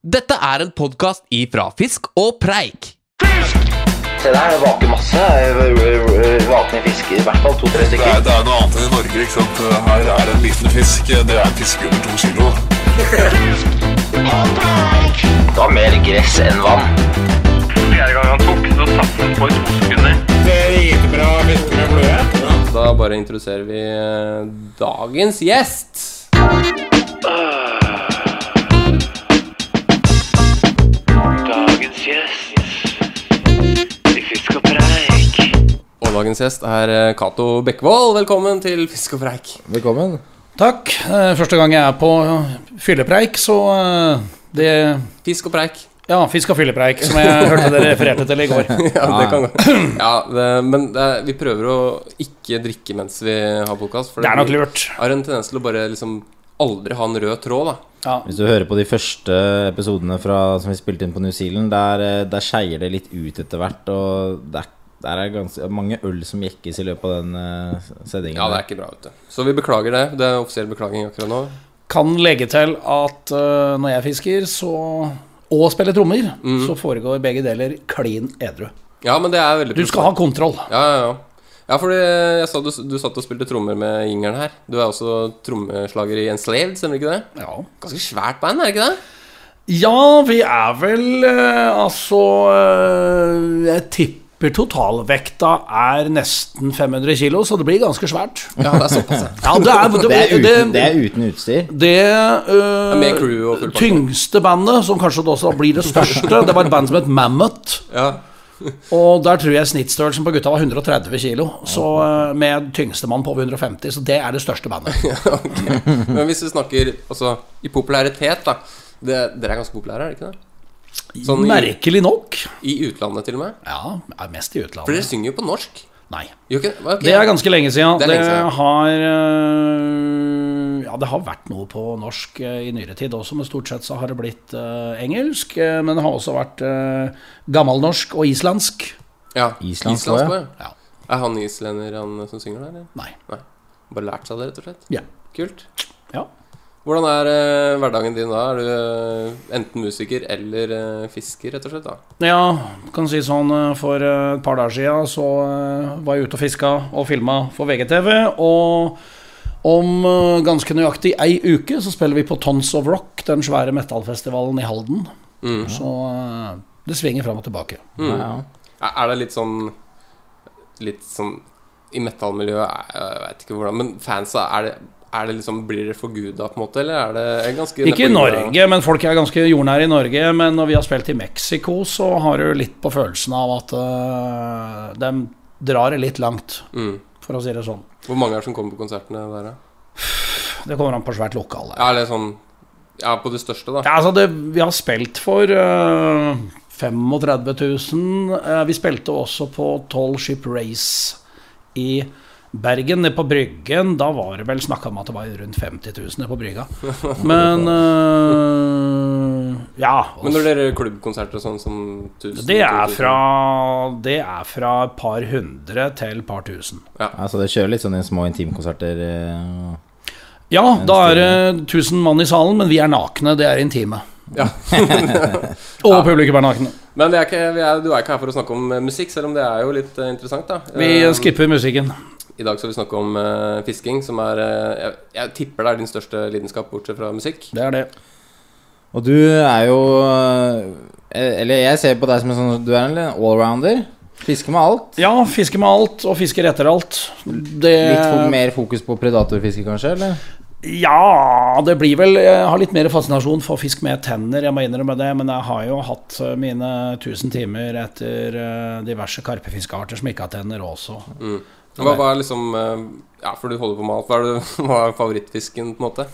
Dette er en podkast ifra Fisk og Preik. Fisk! Se der, det vaker masse vakne fisker. I hvert fall to-tre Det stykker. er, det er noe annet enn i Norge. ikke sant? Her er en liten fisk. Det er en fisk under to kilo. Det var mer gress enn vann. Fjerde gang han tok, så satt han på i to sekunder. Da bare introduserer vi eh, dagens gjest. Dagens gjest Fisk og Preik. Og dagens gjest er eh, Cato Bekkevold. Velkommen til Fisk og Preik. Velkommen. Takk. Eh, Første gang jeg er på fyllepreik, så eh, det Fisk og preik. Ja, fisk og fyllepreik, som jeg hørte dere refererte til i går. Ja, det kan gå. Ja, det, men det, vi prøver å ikke drikke mens vi har podkast. Det er nok lurt. har en tendens til å bare liksom aldri ha en rød tråd, da. Ja. Hvis du hører på de første episodene fra, som vi spilte inn på New Zealand, der, eh, der skeier det litt ut etter hvert. Og det er, der er ganske mange øl som jekkes i løpet av den uh, sendingen. Ja, det er ikke bra, vet du. Så vi beklager det. Det er offisiell beklaging akkurat nå. Kan legge til at uh, når jeg fisker, så og spiller trommer, så foregår begge deler klin edru. Ja, men det er veldig Du skal ha kontroll. Ja, ja, ja. Ja, fordi jeg sa du, du satt og spilte trommer med Ingeren her. Du er også trommeslager i Enslaved, stemmer ikke det? Ja. Ganske svært band, er det ikke det? ja, vi er vel eh, altså eh, Jeg tipper totalvekta er nesten 500 kilo, så det blir ganske svært. Ja, det er såpass, ja. Ja, det er, Det er uten, det er uten utstyr. Det, med crew og tyngste bandet, som kanskje også blir det største, det var et band som het Mammoth. ja. Og der tror jeg snittstørrelsen på gutta var 130 kilo. Så øh, med tyngstemann på over 150, så det er det største bandet. Men hvis vi snakker altså, i popularitet, da. Det, dere er ganske populære, er det ikke det? Sånn Merkelig nok. i utlandet, til og med. Ja, mest i For dere synger jo på norsk. Nei. Okay. det? Er ganske lenge siden. Det lenge siden. har øh, Ja, det har vært noe på norsk øh, i nyere tid også, men stort sett så har det blitt øh, engelsk. Men det har også vært gammelnorsk og islandsk. Ja, Islandsk islandsk også, også, ja. Er han islender, han som synger der? Nei. Nei. Bare lært seg det, rett og slett? Ja. Kult. Ja. Hvordan er eh, hverdagen din da? Er du eh, enten musiker eller eh, fisker, rett og slett? da? Ja, kan si sånn eh, For eh, et par dager siden så eh, var jeg ute og fiska og filma for VGTV. Og om ganske nøyaktig ei uke så spiller vi på Tons of Rock, den svære metallfestivalen i Halden. Mm. Så det svinger fram og tilbake. Mm. Ja, Er er det litt sånn Litt sånn I metallmiljøet Jeg vet ikke hvordan Men fansa, er det, det liksom Blir det forguda, på en måte? Eller er det er ganske Ikke i? Norge, men folk er ganske jordnære i Norge. Men når vi har spilt i Mexico, så har du litt på følelsen av at uh, de drar det litt langt, Mm. for å si det sånn. Hvor mange er det som kommer på konsertene der? Det kommer an på svært lokale. Ja, eller sånn Ja, på det største, da. Ja, altså det, vi har spilt for uh, 35 000. Uh, vi spilte også på Tall Ship Race i Bergen, nede på Bryggen. Da var det vel snakka om at det var rundt 50 000 nede på brygga. Men øh, Ja. Men når dere klubbkonserter og sånn som 1000 det er 2000? fra Det er fra et par hundre til et par tusen. Altså, det kjører litt sånne små intimkonserter. Øh, Ja, da er det 1000 mann i salen, men vi er nakne. Det er intime. Ja. Og publikum er nakne. Men vi er ikke, vi er, du er ikke her for å snakke om musikk, selv om det er jo litt eh, interessant, da. Vi skipper musikken. I dag skal vi snakke om uh, fisking, som er eh, jeg, jeg tipper det er din største lidenskap, bortsett fra musikk. Det er det. Og du er jo eh, Eller jeg ser på deg som en sånn Du er en allrounder. Fisker med alt. Ja, fisker med alt, og fisker etter alt. Det Litt mer fokus på predatorfiske, kanskje? Eller? Ja, det blir vel Jeg har litt mer fascinasjon for fisk med tenner, jeg må innrømme det. Men jeg har jo hatt mine 1000 timer etter diverse karpefiskearter som ikke har tenner også. Mm. Hva er liksom eh, Ja, for du holder på med alt. Hva er, det, hva er favorittfisken, på en måte?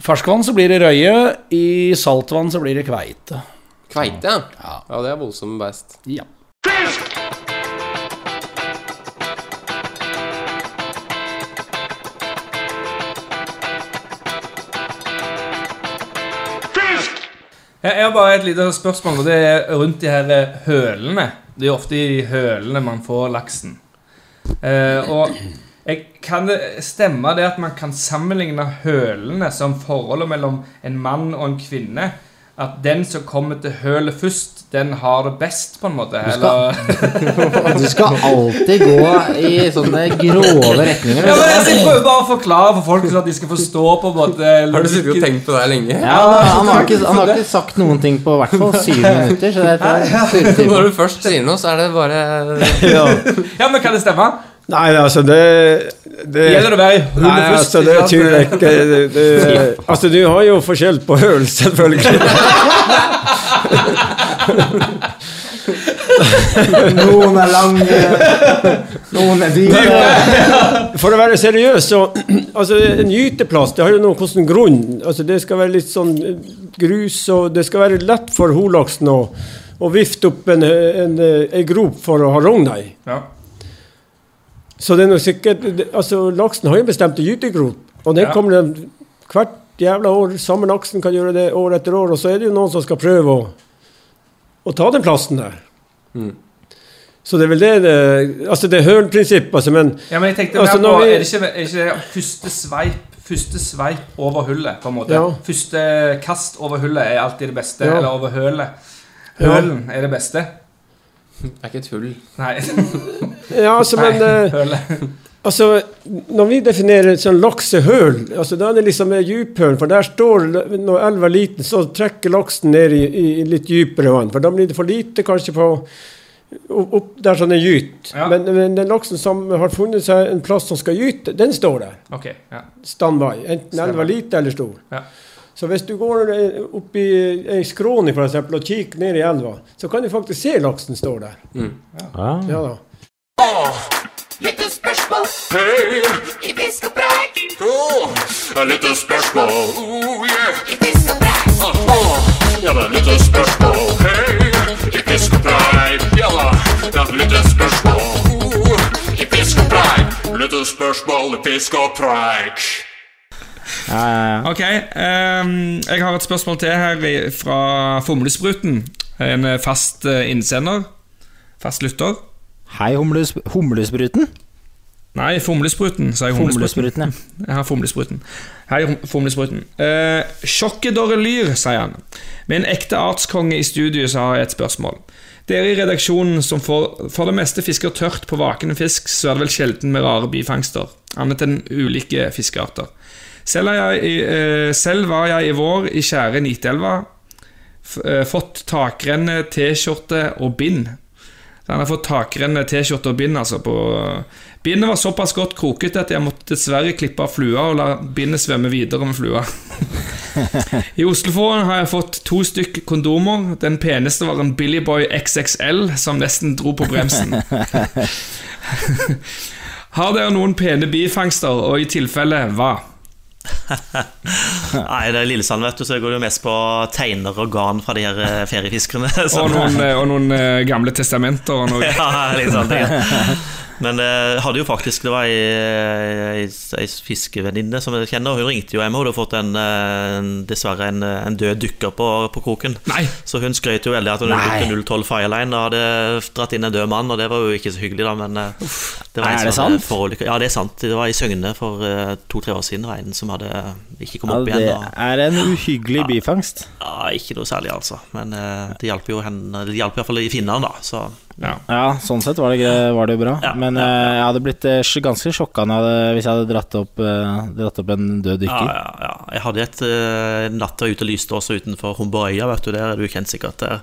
I ferskvann så blir det røye, i saltvann så blir det kveite. Kveite, ja. Ja. Ja, det er voldsomme beist. Ja. Jeg jeg har bare et lite spørsmål, og det er rundt de her eh, hølene. Det er ofte i hølene man får laksen. Eh, og jeg, kan det stemme det at man kan sammenligne hølene som forholdet mellom en mann og en kvinne? At den som kommer til hølet først, den har det best, på en måte? skal- Du skal alltid gå i sånne grove retninger. ja, men altså, Jeg prøver bare å forklare for folk, så at de skal forstå på en måte Har du sittet og tenkt på det lenge? Ja, han, har ikke, han har ikke sagt noen ting på i hvert fall syv minutter. Så det er surretid. Når du først noe, så er det bare Ja. Ja, men kan det stemme? Nei, altså, det, det Gjelder å være i Nei, altså, det er tydelig tror jeg ikke. Det, det, altså, du har jo forskjell på høl, selvfølgelig. Noen er lange, noen er dyre. For å være seriøs, så altså, En gyteplass det har jo noe hvordan grunn altså, Det skal være litt sånn eh, grus, og det skal være lett for holaksen å, å vifte opp en, en, en grop for å ha rogna i. Ja. Så det er noe sikkert altså Laksen har jo bestemte gytegrop, og den Ja. kommer den hvert jævla år. Samme laksen kan gjøre det år etter år, og så er det jo noen som skal prøve å, å ta den plassen der. Mm. Så det er vel det det Altså, det er hølprinsipp, altså, men Ja, men jeg tenkte Altså, på vi- Er det ikke, er det ikke første sveip Første sveip over hullet, på en måte? Ja. Første kast over hullet er alltid det beste. Ja. Eller over hølet. Hølen er det beste. Det er ikke et hull. Nei. Ja, altså, men Nei, eh. Altså, når vi definerer sånn laksehøl, altså da er det liksom djuphøl, for der står, når elva er liten, så trekker laksen ned i, i litt dypere vann, for da blir det for lite kanskje på opp, der sånn den gyter. Ja. Men, men den laksen som har funnet seg en plass som skal gyte, den står der. Ok, ja. Standby. Enten elva er lite eller stor. Ja. Så hvis du går eh, opp i ei skråning for eksempel, og kikker ned i elva, så kan du faktisk se laksen står der. Ja. Ja da. hey. I fisk og preik! Oh, litt spørsmål. Oh, yeah. I fisk og preik. Ja, da, litt spørsmål. hey. I fisk og preik. Ja da, er spørsmål. Oh, I fisk og preik. Litt spørsmål i fisk og preik. Ja, ja, ja. Ok, um, jeg har et spørsmål til her fra Fomlespruten. En eh, fast eh, innsender. Fast lytter. Hei, humles, humlespruten. Nei, Fomlespruten, sa jeg. Humlespruten. Ja. Jeg har Fomlespruten. Hei, Fomlespruten. Uh, Sjokkedorre Lyr, sier han. Med en ekte artskonge i studio så har jeg et spørsmål. Dere i redaksjonen som for, for det meste fisker tørt på vakende fisk, så er det vel sjelden med rare bifangster, annet enn ulike fiskearter. Selv, jeg, i- eh, selv var jeg i vår i kjære Nitelva, eh, fått takrenne, T-skjorte og bind. Så han har fått takrenne, T-skjorte og bind, altså. på Bindet var såpass godt krokete at jeg måtte dessverre klippe av flua og la bindet svømme videre med flua. I Oslofjorden har jeg fått to stykk kondomer. Den peneste var en Billy Boy XXL som nesten dro på bremsen. Har dere noen pene bifangster, og i tilfelle hva? Nei, det er Lillesand, vet du, så jeg går jo mest på teiner og garn fra de her eh, feriefiskerne. Og noen, eh, og noen eh, gamle testamenter og noe. Ja, liksom, det. Men eh, jeg hadde jo faktisk Det var ei, ei, ei fiskevenninne som jeg kjenner. Hun ringte jo hjem, hun hadde fått en, eh, en, dessverre en, en død dykker på, på kroken. Nei! Så hun skrøt jo veldig at hun Nei. brukte 012 Fireline og hadde dratt inn en død mann, og det var jo ikke så hyggelig, da, men eh, det var en Er det eh, sant? forulykke- Ja, det er sant. Det var i Søgne for eh, to-tre år siden. Det var en som hadde ikke Ja, kommet opp det igjen. Det er en uhyggelig bifangst. ja, ikke noe særlig, altså. Men eh, det hjalp jo henne Det hjalp iallfall i finnene, da. Så Ja. Ja, sånn sett var det, var det bra. Ja, Men ja. eh, jeg hadde blitt eh, ganske sjokka jeg hvis jeg hadde dratt opp, eh, dratt opp en død dykker. ja, ja. Jeg hadde et uh, natt var ute og lyste også utenfor Humborøya, vet du, der er du kjent sikkert der.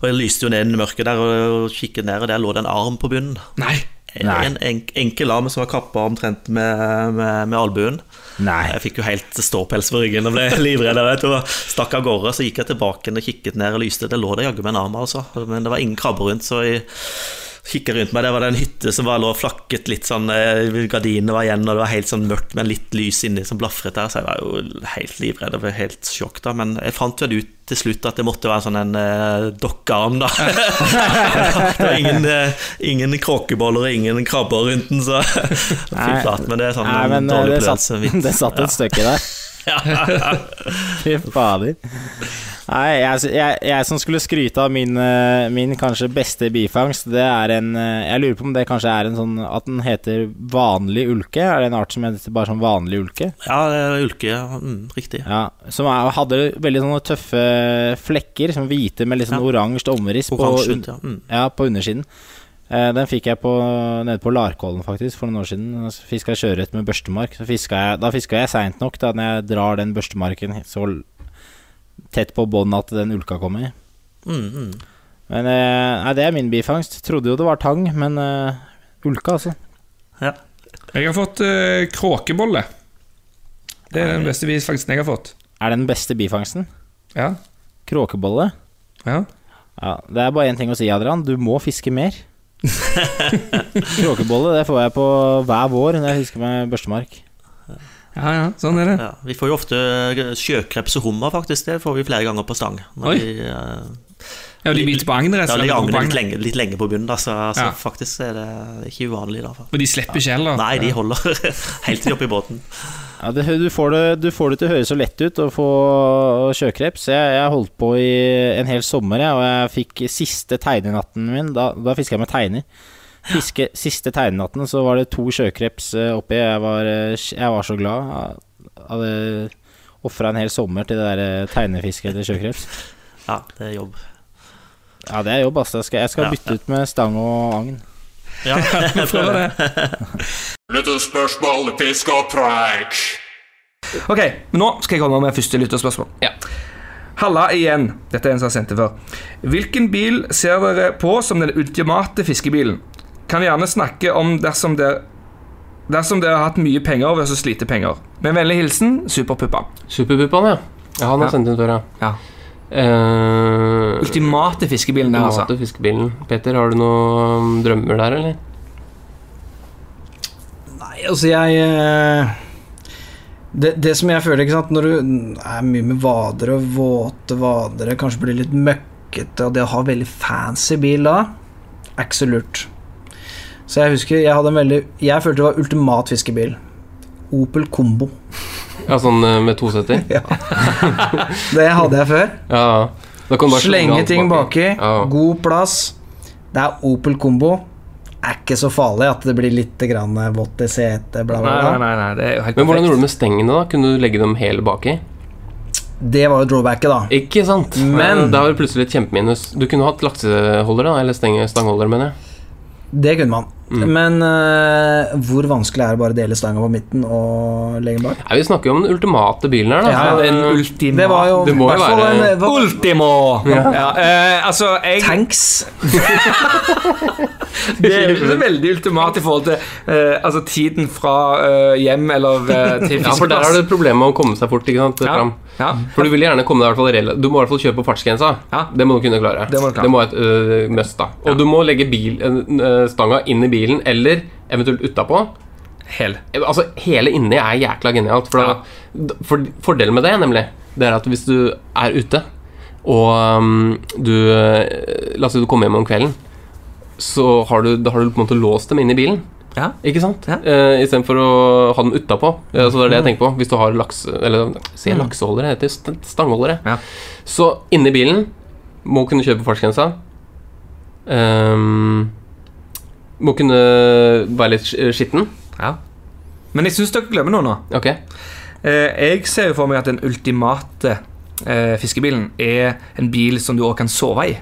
Og jeg lyste jo ned i mørket der og kikket ned, og der lå det en arm på bunnen. Nei! Nei. En enk, enkel arm som var kappa omtrent med, med, med albuen. Nei. Jeg fikk jo helt ståpels på ryggen og ble livredd. vet du, og Stakk av gårde, så gikk jeg tilbake og kikket ned og lyste. Det lå det jaggu med en arm, altså. Men det var ingen krabber rundt, så jeg kikket rundt meg. Det var en hytte som var lå og flakket litt sånn eh, Gardinene var igjen, og det var helt sånn mørkt med litt lys inni som blafret der, så jeg var jo helt livredd og helt sjokk da. Men jeg fant vel ut til slutt at det måtte være sånn en uh, dokkearm, da. det var ingen, uh, ingen kråkeboller og ingen krabber rundt den, så fy flate. Men det er sånn Nei, men dårlig det satt, opplevelse. det satt et stykke der. Fy fader. Nei, jeg, jeg, jeg som skulle skryte av min, eh, min kanskje beste bifangst, det er en eh, Jeg lurer på om det kanskje er en sånn At den heter vanlig ulke? Er det en art som heter bare sånn vanlig ulke? Ja, det ulke. Mm, riktig. Ja, Som er, hadde veldig sånne tøffe flekker, som hvite med litt sånn Ja. oransje omriss på, ja. Mm. ja, på undersiden. Eh, Den fikk jeg på, nede på Larkollen faktisk for noen år siden. Fiska sjøørret med børstemark. Så fiska jeg, da fiska jeg seint nok, da når jeg drar den børstemarken så tett på bånn at den ulka kommer. Mm, mm. Men eh, nei, det er min bifangst. Trodde jo det var tang, men eh, ulka, altså. Jeg har fått eh, kråkebolle. Det er den beste bifangsten jeg har fått. Er det den beste bifangsten? Ja. Kråkebolle? Ja. Ja, Det er bare én ting å si, Adrian. Du må fiske mer. Kråkebolle det får jeg på hver vår når jeg husker meg børstemark. ja, ja, sånn er det. Ja, vi får jo ofte sjøkreps og hummer, faktisk. Det får vi flere ganger på stang. Når Oi. Vi, uh, Ja, de biter på agnet, Ja, de agnet litt lenge, litt lenge på bunnen, da, så, så Ja. faktisk er det ikke uvanlig. da Og de slipper ikke heller. Nei, de holder helt til de er oppe i båten. Ja, det, du, får det, du får det til å høres så lett ut å få sjøkreps. Jeg, jeg holdt på i en hel sommer, jeg, og jeg fikk siste tegnenatten min. Da, da fiska jeg med teiner. Fiske, siste tegnenatten så var det to sjøkreps eh, oppi. Jeg var, eh, jeg var så glad. Jeg hadde ofra en hel sommer til det der eh, tegnefisket etter sjøkreps. Ja, det er jobb. Ja, det er jobb, altså. Jeg skal, jeg skal bytte ut med stang og agn. Ja, Prøv det. Lytterspørsmål, pisk og preik. Ok, nå skal jeg komme med første lytterspørsmål. Ja. Halla igjen. Dette er en som har sendt det før. Hvilken bil ser dere på som den ultimate fiskebilen? Kan gjerne snakke om dersom dere Dersom dere har hatt mye penger versus lite penger. Med vennlig hilsen Superpuppa. Superpuppaen, ja. ja. Han har Ja. sendt inn før, ja. Ja. Eh, Ultimate fiskebilen der, altså. Ultimate fiskebilen. Peter, har du noen drømmer der, eller? Nei, altså jeg eh, det, det som jeg føler, ikke sant Når du er mye med vadere våte vadere, kanskje blir litt møkkete, og det å ha veldig fancy bil da, er ikke så lurt. Så jeg husker jeg hadde en veldig Jeg følte det var ultimat fiskebil. Opel Combo. Ja, sånn med med ja. Det hadde jeg før. Ja. Da kan du bare slenge Slenge ting baki. Ja. God plass. Det er Opel Combo. Er ikke så farlig at det blir litt grann vått i setet, bla, bla, bla. nei, nei, nei, det er jo helt Men hvordan gjorde du med stengene, da? Kunne du legge dem hele baki? Det var jo drawbacket, da. Ikke sant? Men- Da var det plutselig et kjempeminus. Du kunne hatt lakseholder, da. Eller stangholder, mener jeg. Det kunne man. Mm. Men uh, hvor vanskelig er det bare å dele stanga på midten og legge den bak? Ja, vi snakker jo om den ultimate bilen her, da. Ja, en ultima. det- var jo Det må jo være- en- var... Ultimo! Ja. eh, altså, jeg Tanks. Det er jo ikke veldig ultimat i forhold til uh, altså, tiden fra eh, hjem eller eh, til Ja, for der er det et problem med å komme seg fort. ikke sant? Ja. Fram. Ja. For du vil gjerne komme deg i hvert fall rela- Du må i hvert fall kjøre på fartsgrensa. Ja. Det må du kunne klare. Det må du klare. må et must, da. Og du må legge bil, stanga inn i bilen, eller eventuelt utapå. Hel. Altså, hele inni er jækla genialt. For, da, for Fordelen med det, nemlig, det er at hvis du er ute, og um, du øh, La oss si du kommer hjem om kvelden, så har du, da har du på en måte låst dem inn i bilen. Ja. Ikke sant? Ja. Uh, Istedenfor å ha dem utapå. Uh, så det er det jeg tenker på. Hvis du har lakse... Eller se lakseholdere, heter stangholdere. Ja. Så inni bilen må kunne kjøre på fartsgrensa. Um, må kunne være litt skitten. Ja. Men jeg syns dere glemmer noe nå. Ok. Eh, jeg ser jo for meg at den ultimate eh, fiskebilen er en bil som du òg kan sove i.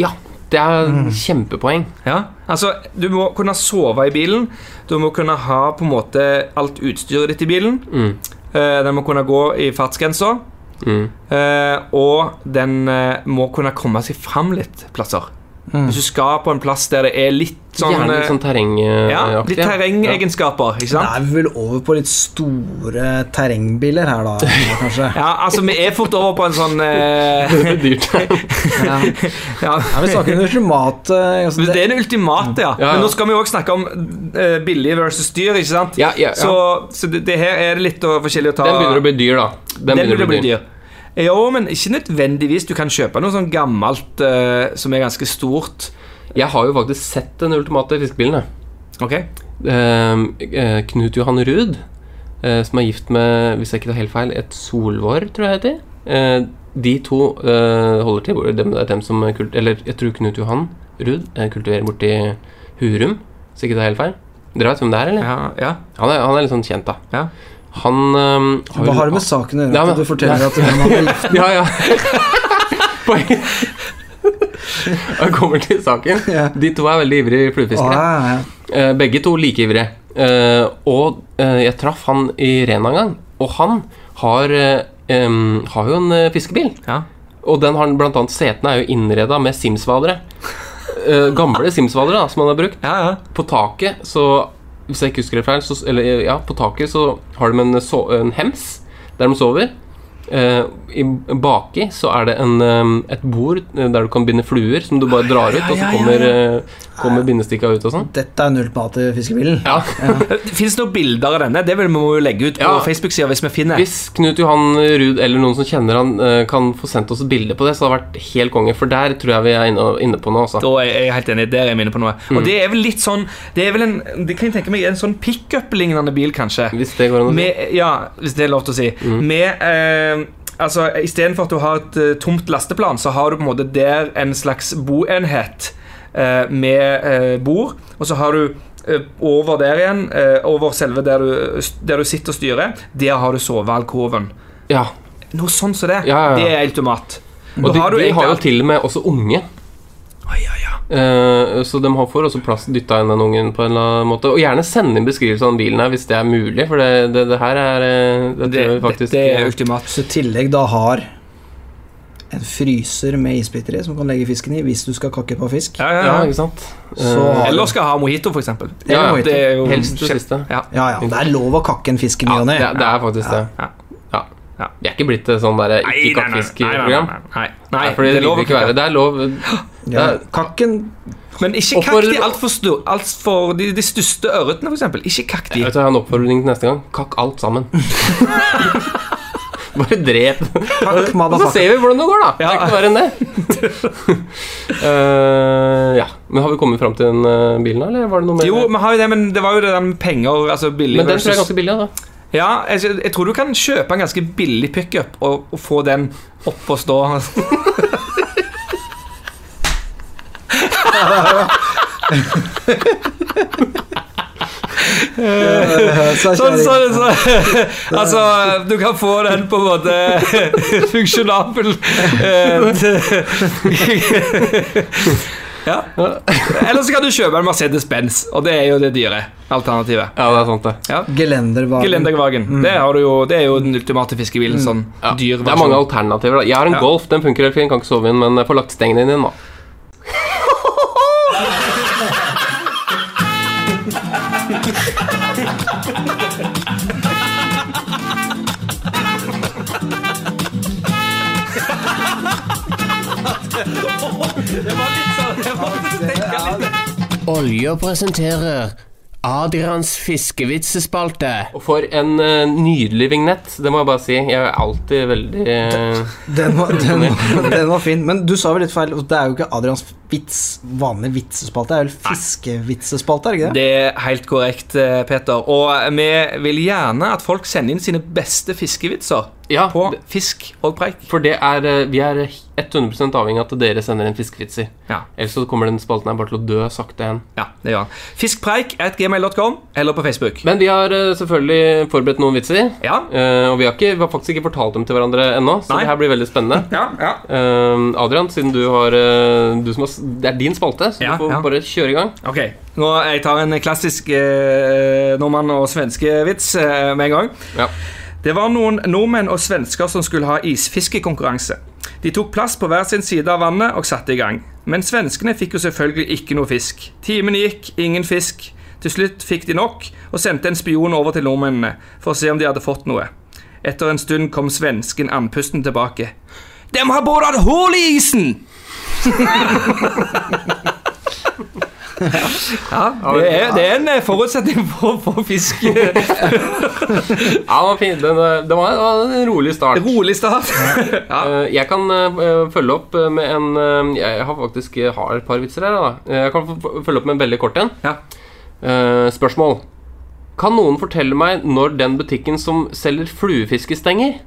Ja, det er kjempepoeng. Ja, altså Du må kunne sove i bilen. Du må kunne ha på en måte alt utstyret ditt i bilen. Mm. Eh, den må kunne gå i fartsgrensa. Mm. Og den må kunne komme seg fram litt plasser. Hvis du skal på en plass der det er litt sånn Gjerne litt eh, sånn terrengaktig. Ja, litt terrengegenskaper, ikke Da er vi vel over på litt store terrengbiler her, da, kanskje. Ja, altså Vi er fort over på en sånn eh, Det blir dyrt. Ja. ja. Ja, vi snakker om det ultimate altså, det, Det er det ultimate, ja. Men nå skal vi òg snakke om uh, billig versus dyr. ikke sant? Ja, ja, ja. Så, så det, det her er det litt forskjellig å ta Den begynner å bli dyr, da. Den begynner å bli dyr. Jo, men ikke nødvendigvis. Du kan kjøpe noe sånn gammelt eh, som er ganske stort. Jeg har jo faktisk sett den ultimate fiskebilen. jeg. Ok? Eh, eh, Knut Johan Ruud, eh, som er gift med, hvis jeg ikke tar helt feil, et Solvår, tror jeg det heter. Eh, de to eh, holder til hvor dem, det er dem som kult, Eller jeg tror Knut Johan Ruud eh, kultiverer borti Hurum, så ikke det er helt feil. Dere vet hvem det er, eller? Ja, ja. Han, er, han er litt sånn kjent, da. Ja. Han eh, Hva har det med saken å gjøre? At men- du forteller at han har vel- Ja, ja. Jeg kommer til saken. De to er veldig ivrige fluefiskere. ja, ja. Eh, begge to like ivrige. Eh, og eh, jeg traff han i Rena en gang, og han har, har jo en fiskebil. Ja. Og den har blant annet setene er jo innreda med Sims-hvalere. Eh, gamle Sims-hvalere da, som han har brukt. Ja, ja. På taket så Hvis jeg ikke husker det feil, så, eller, ja, på taket så har de en, so en hems der de sover. Eh, i, baki så er det en, et bord eh, der du kan binde fluer, som du bare drar ut, og så kommer, eh, kommer bindestikka ut og sånn. Dette er null mat til fiskebilen. Ja. Fins det noen bilder av denne? Det vil vi må jo legge ut på Ja. Facebook-sida hvis vi finner. Hvis Knut Johan Ruud eller noen som kjenner han eh, kan få sendt oss et bilde på det, så hadde det vært helt konge. For der tror jeg vi er inne, inne på noe. Også. Da er jeg helt enig. Der er vi inne på noe. Og det er vel litt sånn Det er vel en Det kan jeg tenke meg en sånn pickup-lignende bil, kanskje. Hvis det går an å si. Med, ja, hvis det er lov til å si. Med eh, Altså, Istedenfor at du har et uh, tomt lasteplan, så har du på en måte der en slags boenhet med eh, bord, og så har du eh, over der igjen, eh, over selve der du, der du sitter og styrer, der har du sovealkoven. Ja. Noe sånn som det. Ja, ja, ja. Det er automat. Og de, har de har jo til og med også unge. Eh, så de har får også plass dytta inn den ungen på en eller annen måte. Og gjerne sende inn beskrivelse av bilen her hvis det er mulig, for det, det, det her er eh, Det, Det, faktisk det er ultimat. Så i tillegg da har en fryser med isbiter i som kan legge fisken i hvis du skal kakke på fisk. Ja, ja, Ja, ja. ikke sant? Så Eh, Eller skal ha mojito, for eksempel. ja, Det er jo Helst det siste. Ja. Ja, ja, det er lov å kakke en fisk i ny Ja, og det, ne. er- det er faktisk det. Ja. Ja. Ja. Vi er ikke blitt et sånn derre Nei, nei, nei, nei, nei, ikke-kattfisk-program. nei, nei, Nei, nei, det, det er lov ikke være. Det er lov Ja, kakken Men ikke kakk de altfor stor alt for de, de største ørretene, f.eks. Ikke kakk de. Jeg vet jeg har en oppfordring til neste gang. Kakk alt sammen. Bare drep. Så ser vi hvordan det går, da. Det er ikke verre enn det. uh, ja. Men har vi kommet fram til den uh, bilen, da, eller var det noe mer? Jo, vi har jo det, men det var jo det der med penger. Altså billig men den tror jeg er ganske billig, da. Ja, jeg, jeg tror du kan kjøpe en ganske billig pickup og, og få den opp og stå. Så Sånn, sånn, sånn. Altså, du kan få den på en måte funksjonabel eh, Ja. Eller så kan du kjøpe en Mercedes-Benz, og det er jo det dyre alternativet. Ja, det er sant, det. Ja. Gelendervagen. Gelendervagen. Det, har du jo, det er jo den ultimate fiskebilen. Sånn Ja. dyr Det er mange alternativer. da Jeg har en Ja. Golf, den funker helt fint, kan ikke sove inn, men får lagt stengene inn igjen, da. Olja presenterer Adrians fiskevitsespalte. Og for en uh, nydelig vignett, det må jeg bare si. Jeg er alltid veldig eh, Den var, den, var, den var fin. Men du sa vel litt feil. Det er jo ikke Adrians vits, vanlig vitsespalte. Det er vel fiskevitsespalte, er det ikke det? Det er helt korrekt, eh, Peter. Og vi vil gjerne at folk sender inn sine beste fiskevitser Ja, på Fisk og preik. For det er eh, Vi er 100 avhengig av at dere sender en fiskevitser. Ja. Ellers så kommer den spalten her bare til å dø sakte igjen. ja, det gjør han. Fiskpreik.gmail.com eller på Facebook. Men vi har eh, selvfølgelig forberedt noen vitser. Ja. og vi har, ikke, vi har faktisk ikke fortalt dem til hverandre ennå, så Nei. det her blir veldig spennende. Ja, ja. Adrian, siden du har du som har, Det er din spalte, så Ja, du får ja. bare kjøre i gang. Ok, nå jeg tar en klassisk eh, nordmann og svenske vits eh, med en gang. Ja. Det var noen nordmenn og svensker som skulle ha isfiskekonkurranse. De tok plass på hver sin side av vannet og satte i gang. Men svenskene fikk jo selvfølgelig ikke noe fisk. Timene gikk, ingen fisk. Til slutt fikk de nok og sendte en spion over til nordmennene for å se om de hadde fått noe. Etter en stund kom svensken andpusten tilbake. Dem har boret hull i isen! ja, det er, det er en eh, forutsetning for å få fisk. Ja, var. Eh, det var, det var en rolig start. Rolig start. ja. Eh, Jeg kan følge opp med en Jeg har faktisk har et par vitser her. Da. Jeg kan følge opp med en veldig kort en. Ja. Spørsmål. Kan noen fortelle meg når den butikken som selger fluefiskestenger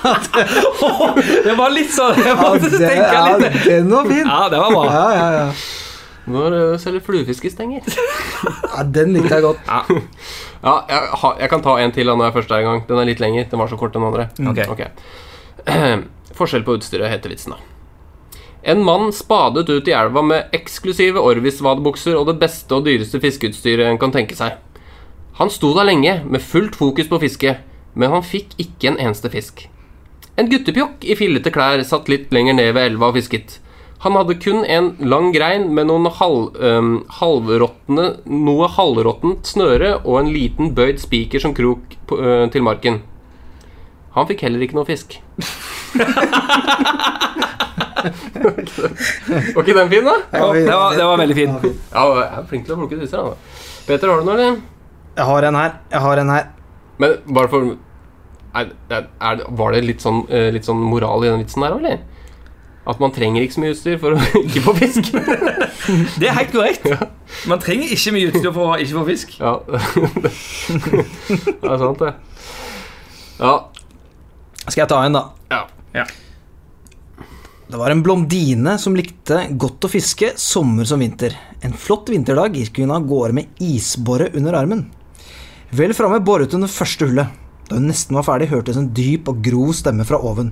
Det var litt sånn Jeg måtte det- tenke ja, litt. den var fin. Ja, det var bra. Ja, ja, ja. Når uh, selger fluefiskestenger? ja den likte jeg godt. Ja, ja jeg, jeg kan ta en til når jeg først er i gang. Den er litt lenger. Den var så kort, den andre. Ok. Forskjell på utstyret heter vitsen, da. En mann spadet ut i elva med eksklusive Orvis-vadebukser og det beste og dyreste fiskeutstyret en kan tenke seg. Han sto der lenge, med fullt fokus på fiske, men han fikk ikke en eneste fisk. En guttepjokk i fillete klær satt litt lenger ned ved elva og fisket. Han hadde kun en lang grein med noen halv, um, halvråtne, noe halvråttent snøre og en liten bøyd spiker som krok på, uh, til marken. Han fikk heller ikke noe fisk. Var ikke den fin, da? Ja, det, var, det var veldig fin. Ja, jeg er flink til å plukke disse. Peter, har du noe, eller? Jeg har en her. Jeg har en her. Men bare for er, er, er, Var det litt sånn, eh, litt sånn moral i den vitsen der, eller? At man trenger ikke så mye utstyr for å ikke få fisk? Det er helt korrekt. Man trenger ikke mye utstyr for å ikke få fisk. Ja. det er sant, det. Ja. Skal jeg ta en, da? Ja. Ja. Det var en blondine som likte godt å fiske sommer som vinter. En flott vinterdag gikk hun av gårde med isbåre under armen. Vel framme boret hun det første hullet. Da hun nesten var ferdig, hørtes en dyp og grov stemme fra oven.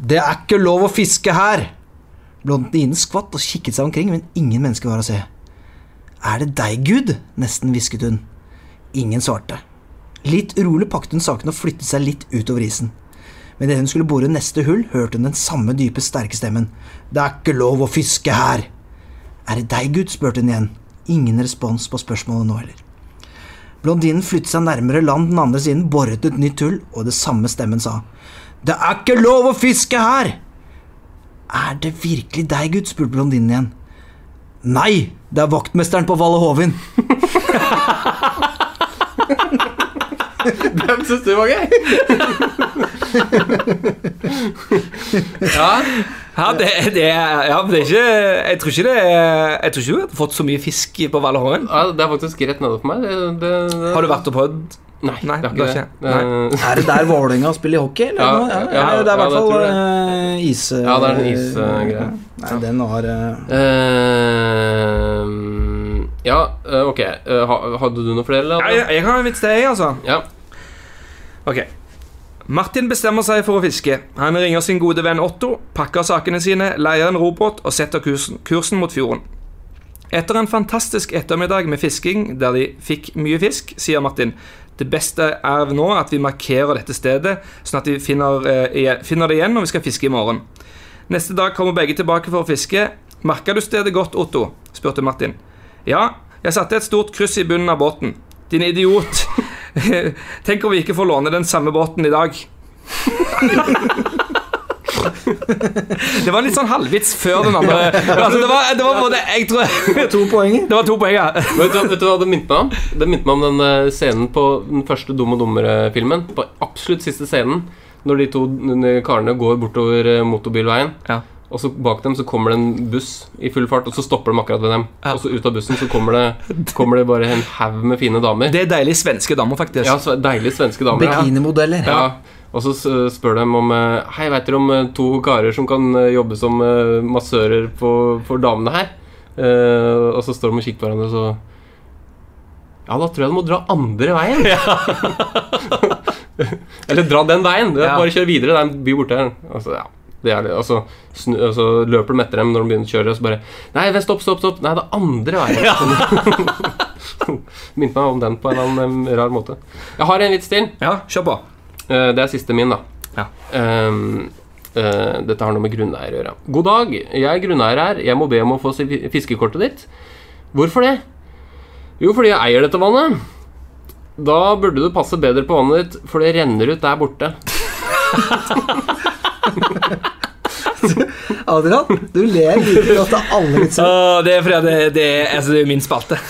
Det er ikke lov å fiske her! Blondinen skvatt og kikket seg omkring, men ingen mennesker var å se. Er det deg, Gud? nesten hvisket hun. Ingen svarte. Litt urolig pakket hun saken og flyttet seg litt utover isen. Men idet hun skulle bore neste hull, hørte hun den samme dype, sterke stemmen. Det er ikke lov å fiske her! Er det deg, Gud? spurte hun igjen. Ingen respons på spørsmålet nå heller. Blondinen flyttet seg nærmere land den andre siden, boret et nytt hull, og det samme stemmen sa. Det er ikke lov å fiske her! Er det virkelig deg, Gud? spurte blondinen igjen. Nei, det er vaktmesteren på Valle Hovin. Den syns du var gøy? ja. Ja, det, det, ja, det er ikke Jeg tror ikke det Jeg tror ikke du har fått så mye fisk på Vallehoven. ja, det er faktisk rett nede for meg. Det, det, det. Har du vært og prøvd? Nei, Nei, det har ikke det. det. Er det der Vålerenga spiller hockey? Eller? Ja, ja, ja, ja, det er i hvert fall eh, is... Ja, det er en isgreie. Nei, den har uh... Eh, ja, eh, ok. Eh, hadde du noe flere? eller? Ja, jeg, jeg har en vits til, jeg, altså. Ja. Ok. Martin bestemmer seg for å fiske. Han ringer sin gode venn Otto, pakker sakene sine, leier en robåt og setter kursen, kursen mot fjorden. Etter en fantastisk ettermiddag med fisking der de fikk mye fisk, sier Martin det beste er nå at vi markerer dette stedet, sånn at vi finner, eh, finner det igjen når vi skal fiske i morgen. Neste dag kommer begge tilbake for å fiske. Merka du stedet godt, Otto? spurte Martin. Ja, jeg satte et stort kryss i bunnen av båten. Din idiot. Tenk om vi ikke får låne den samme båten i dag. Det var en litt sånn halvvits før den andre. Altså, det, var, det var både Jeg tror To poenger. Det var to poeng, ja. Vet du, vet du hva det minte meg om? Det minte meg om den eh, scenen på den første Dum og dummere-filmen. På absolutt siste scenen. Når de to karene går bortover eh, motorbilveien. Ja. Og så bak dem så kommer det en buss i full fart, og så stopper de akkurat ved dem. Ja. Og så ut av bussen så kommer det, kommer det bare en haug med fine damer. Det er deilige svenske damer, faktisk. Ja, Deilige svenske damer. ja. Bikinimodeller. Ja, og så spør de om eh, Hei, vet dere om eh, to karer som kan eh, jobbe som massører for, for damene her? Uh, og så står de og kikker på hverandre, og så Ja, da tror jeg du må dra andre veien. Ja. Eller dra den veien. Ja. Bare kjør videre. Den blir borte. Altså, ja, det er det. Og så, snu, altså, løper de etter dem når de begynner å kjøre, og så bare Nei, vent, stopp, stopp, stopp. Nei, det er andre veien. Minte meg om den på en eller annen rar måte. Jeg har en vits til. Ja, kjør på. Eh, Det er siste min, da. Ja. Um, uh, dette har noe med grunneier å gjøre. God dag, jeg er grunneier her. Jeg må be om å få fiskekortet ditt. Hvorfor det? Jo, fordi jeg eier dette vannet. Da burde du passe bedre på vannet ditt, for det renner ut der borte. Adrian, du ler like godt av alle vitser. Åh, det er fordi det, det, er, altså, det er min spalte.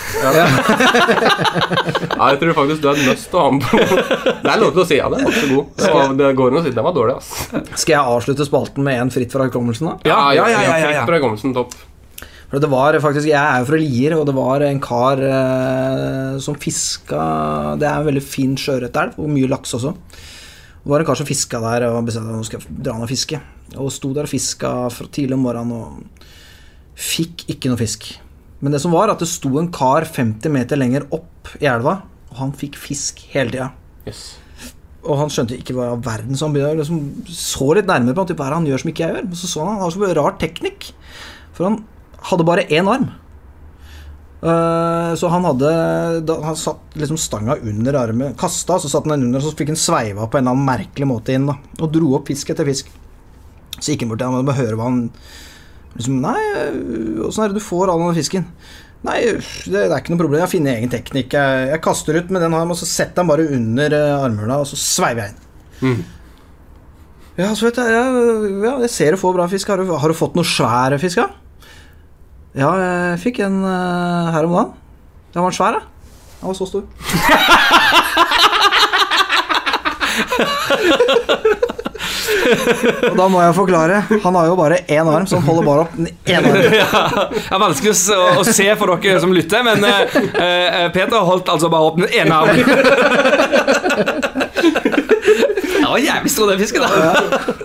Ja, jeg tror faktisk du er nødt til å ha den på. Det er lov til å si ja, den var ikke så god. Det, var, det går an å si den var dårlig, ass. Skal jeg avslutte spalten med en fritt fra hukommelsen, da? Ja, ja, ja, ja, ja, Fritt fra hukommelsen, topp. For det var faktisk, Jeg er jo fra Lier, og det var en kar eh, som fiska Det er en veldig fin sjøørretelv, og mye laks også. Det var en kar som fiska der og bestemte seg for skulle dra ned og fiske. Og sto der og fiska fra tidlig om morgenen og fikk ikke noe fisk. Men det som var, at det sto en kar 50 meter lenger opp i elva, og han fikk fisk hele tida. Yes. Og han skjønte ikke hva i all verden så han begynte å liksom, så litt nærmere på han, typ, hva han gjør som ikke jeg gjør. Og så så han han hadde så mye rar teknikk. For han hadde bare én arm. Eh, så han hadde da, Han satt liksom stanga under armen, kasta, så satt han den under, så fikk han sveiva på en eller annen merkelig måte inn. da Og dro opp fisk etter fisk. Så gikk han bort til ham og bare høre hva han liksom, Nei, åssen er det du får all den fisken? Nei, det, det er ikke noe problem. Jeg finner egen teknikk. Jeg, jeg kaster ut med den armen, og så setter jeg den bare under uh, armhula, og så sveiver jeg inn. Ja, så vet jeg, jeg, ja, jeg ser du får bra fisk. Har du, har du fått noe svær fisk, da? Ja, jeg fikk en eh, her om dagen. Den var svær, da. Den var så stor. Og da må jeg forklare. Han har jo bare én arm, så han holder bare opp den ene armen. ja, det er vanskelig å, s- å, å se for dere som lytter, men eh, eh, Peter holdt altså bare opp den ene armen. det var jævlig stor, den fisken. da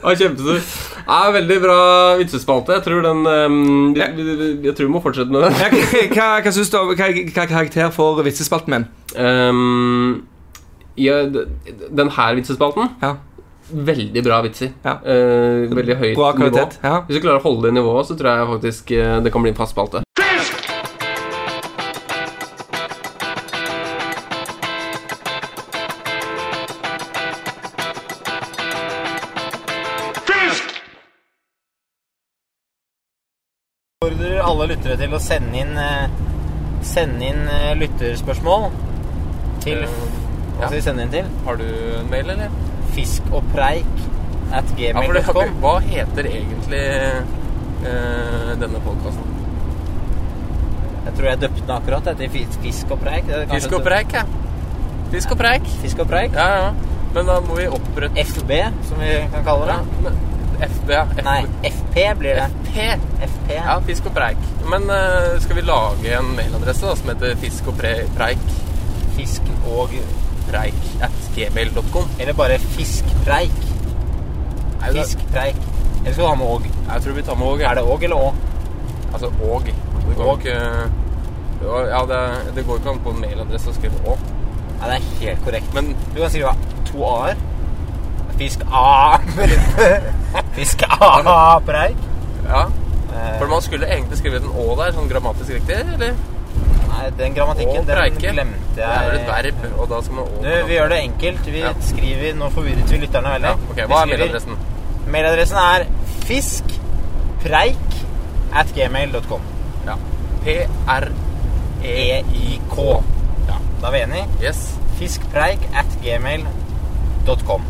Ja, kjempestor. Ja, veldig bra vitsespalte. Jeg tror den um, jeg, Jeg tror vi må fortsette med den. Ja, hva, hva, hva syns du om Hva hva er karakter for vitsespalten min? Um, ja, den her vitsespalten Ja. Veldig bra vitser. Ja. Uh, veldig høyt Bra nivå. Ja. Hvis du klarer å holde det nivået, så tror jeg faktisk eh, det kan bli en fast spalte. Oppfordrer alle lyttere til å sende inn eh, Sende inn eh, lytterspørsmål til Hva skal vi sende inn til? Har du en mail, eller? Fisk og preik at Ja, gmail.com. hva heter egentlig eh, denne podkasten? Jeg tror jeg døpte den akkurat etter fis- Fisk og preik. Fisk og preik, ja. Fisk og preik. Fisk og preik. Ja, ja. Men da må vi opprette FB, som vi kan kalle det. Ja, men FB, ja. F Nei, FP blir det. FP. FP. Ja, fisk og preik. Men uh, skal vi lage en mailadresse da, som heter fisk og preik? Fisk og Preik at gmail.com. Eller bare fiskpreik. Fiskpreik. Eller skal du ha med åg? Jeg tror vi tar med òg. Er det åg eller å? Altså åg. Det går jo ikke Ja, det, det går ikke an på en mailadresse å skrive å. Nei, det er helt korrekt. Men Du kan skrive to a-er. Fisk A Fisk A-preik. ja. Eh, For man skulle egentlig skrevet en å der, sånn grammatisk riktig, eller? Nei, den grammatikken den glemte jeg. Det er vel et verb, og da skal man å Du, vi gjør det enkelt. Vi Ja. skriver Nå forvirret vi lytterne veldig. Ja, ok, Hva er mailadressen? Mailadressen er fiskpreik at gmail.com. Ja. P-R-E-I-K. Ja, da er vi enige. Yes. Fiskpreik at gmail.com.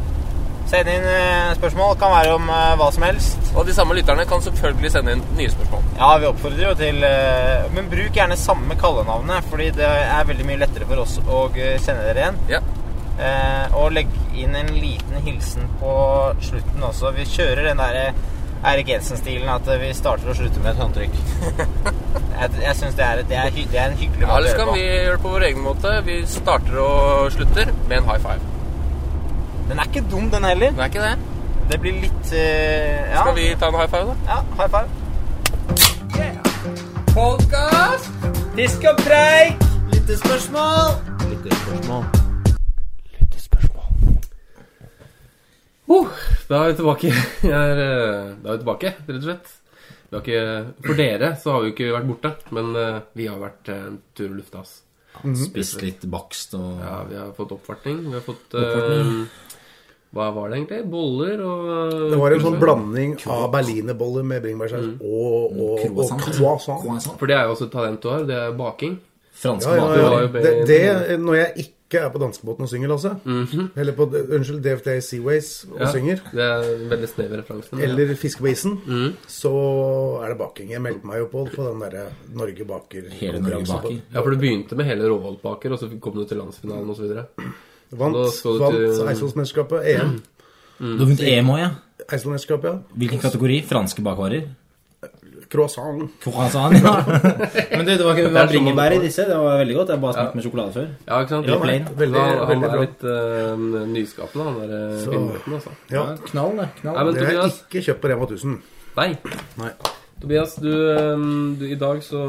Send inn eh, spørsmål. Kan være om eh, hva som helst. Og de samme lytterne kan selvfølgelig sende inn nye spørsmål. Ja, vi oppfordrer jo til eh, Men bruk gjerne samme kallenavnet, fordi det er veldig mye lettere for oss å sende dere igjen. Ja. Og legg inn en liten hilsen på slutten også. Vi kjører den derre Eirik Jensen-stilen at vi starter og slutter med et håndtrykk. jeg jeg syns det, det, det er en hyggelig Ja, måte å Eller så gjøre kan vi gjøre det på vår egen måte. Vi starter og slutter med en high five. Den er ikke dum, den heller. Det er ikke det. Det blir litt eh, ja. Skal vi ta en high five, da? Ja, high five. Podcast! Disk og preik! Lyttespørsmål. Lyttespørsmål. Uh, da er vi tilbake. Er, eh, Da er vi tilbake, rett og slett. Vi har ikke, for dere så har vi jo ikke vært borte, men eh, vi har vært eh, en tur og lufta oss. Spist litt bakst og Ja, vi har fått oppvartning. Vi har fått eh, Hva var det egentlig? Boller og Det var en sånn blanding av berlinerboller med bringebærsaus og, og, og croissant. For det er jo også et talent du har. Det er baking. Fransk Ja, ja, ja. Det, det, når jeg ikke er på danskebåten og synger, Lasse, eller på unnskyld, DFT Seaways og Ja, synger, Det er en veldig snev referanse. eller Fiske på isen, så er det baking. Jeg meldte meg jo på på den derre Norge baker Hele Norge baker. Ja, for du begynte med hele Råvollbaker, og så kom du til landsfinalen osv. Vant, vant til- Eidsvollsmesterskapet, EM. Du har vunnet EM òg, ja. Eidsvollsmesterskapet, ja. Hvilken kategori? Franske bakvarer? croissant. Croissant, ja. Men du, det var, ikke- bringebær i disse. Det var veldig godt. Jeg har bare smakt med sjokolade før. Ja, ikke sant? Ja, plain. veldig- han, han veldig er bra. litt uh, nyskapende, han der uh, altså. Ja. Ja, knall, det. Knall. Nei, men Det er Tobias ikke kjøpt på Rema 1000. Nei. Nei. Tobias, du, um, du, i dag så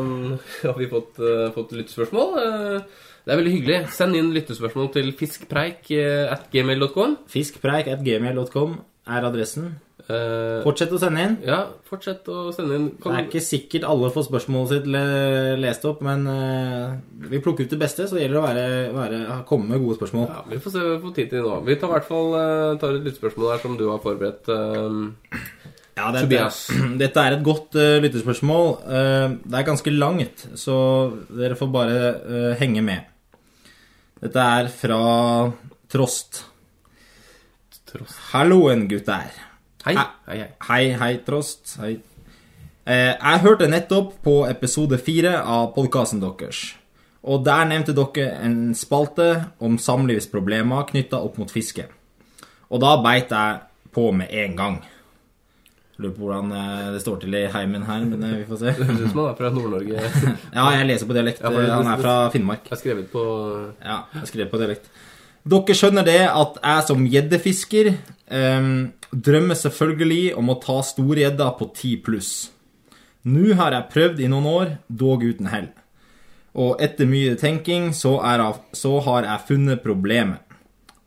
um, har vi fått, uh, fått lyttespørsmål. Uh, det er veldig hyggelig. Send inn lyttespørsmål til fiskpreik uh, at gmail.com. Fiskpreik at gmail.com er adressen. Uh, Fortsett å sende inn. ja, fortsett å sende inn. Det er ikke sikkert alle får spørsmålet sitt lest opp, men uh, vi plukker ut det beste, så det gjelder å være, være, komme med gode spørsmål. Ja, vi får se hva vi får tid til nå. Vi tar i hvert fall uh, tar et lyttespørsmål her som du har forberedt. Ja, dette, dette er et godt lytterspørsmål. Uh, det er ganske langt, så dere får bare henge med. Dette er fra Trost. Trost. Halloen, gutter. Hei. Hei. Hei, hei. Hei, Trost. Hei. Eh, jeg hørte nettopp på episode fire av podkasten deres. Og der nevnte dere en spalte om samlivsproblemer knytta opp mot fiske. Og da beit jeg på med en gang. Lurer på hvordan eh, det står til i heimen her, men eh, vi får se. Det høres ut som han er fra Nord-Norge. Ja, jeg leser på dialekt. Ja, Han er fra Finnmark. Jeg har skrevet på Ja, jeg skrev på dialekt. Dere skjønner det at jeg som gjeddefisker um, drømmer selvfølgelig om å ta storgjedda på 10 pluss. Nå har jeg prøvd i noen år, dog uten hell. Og etter mye tenking så, er jeg, så har jeg funnet problemet.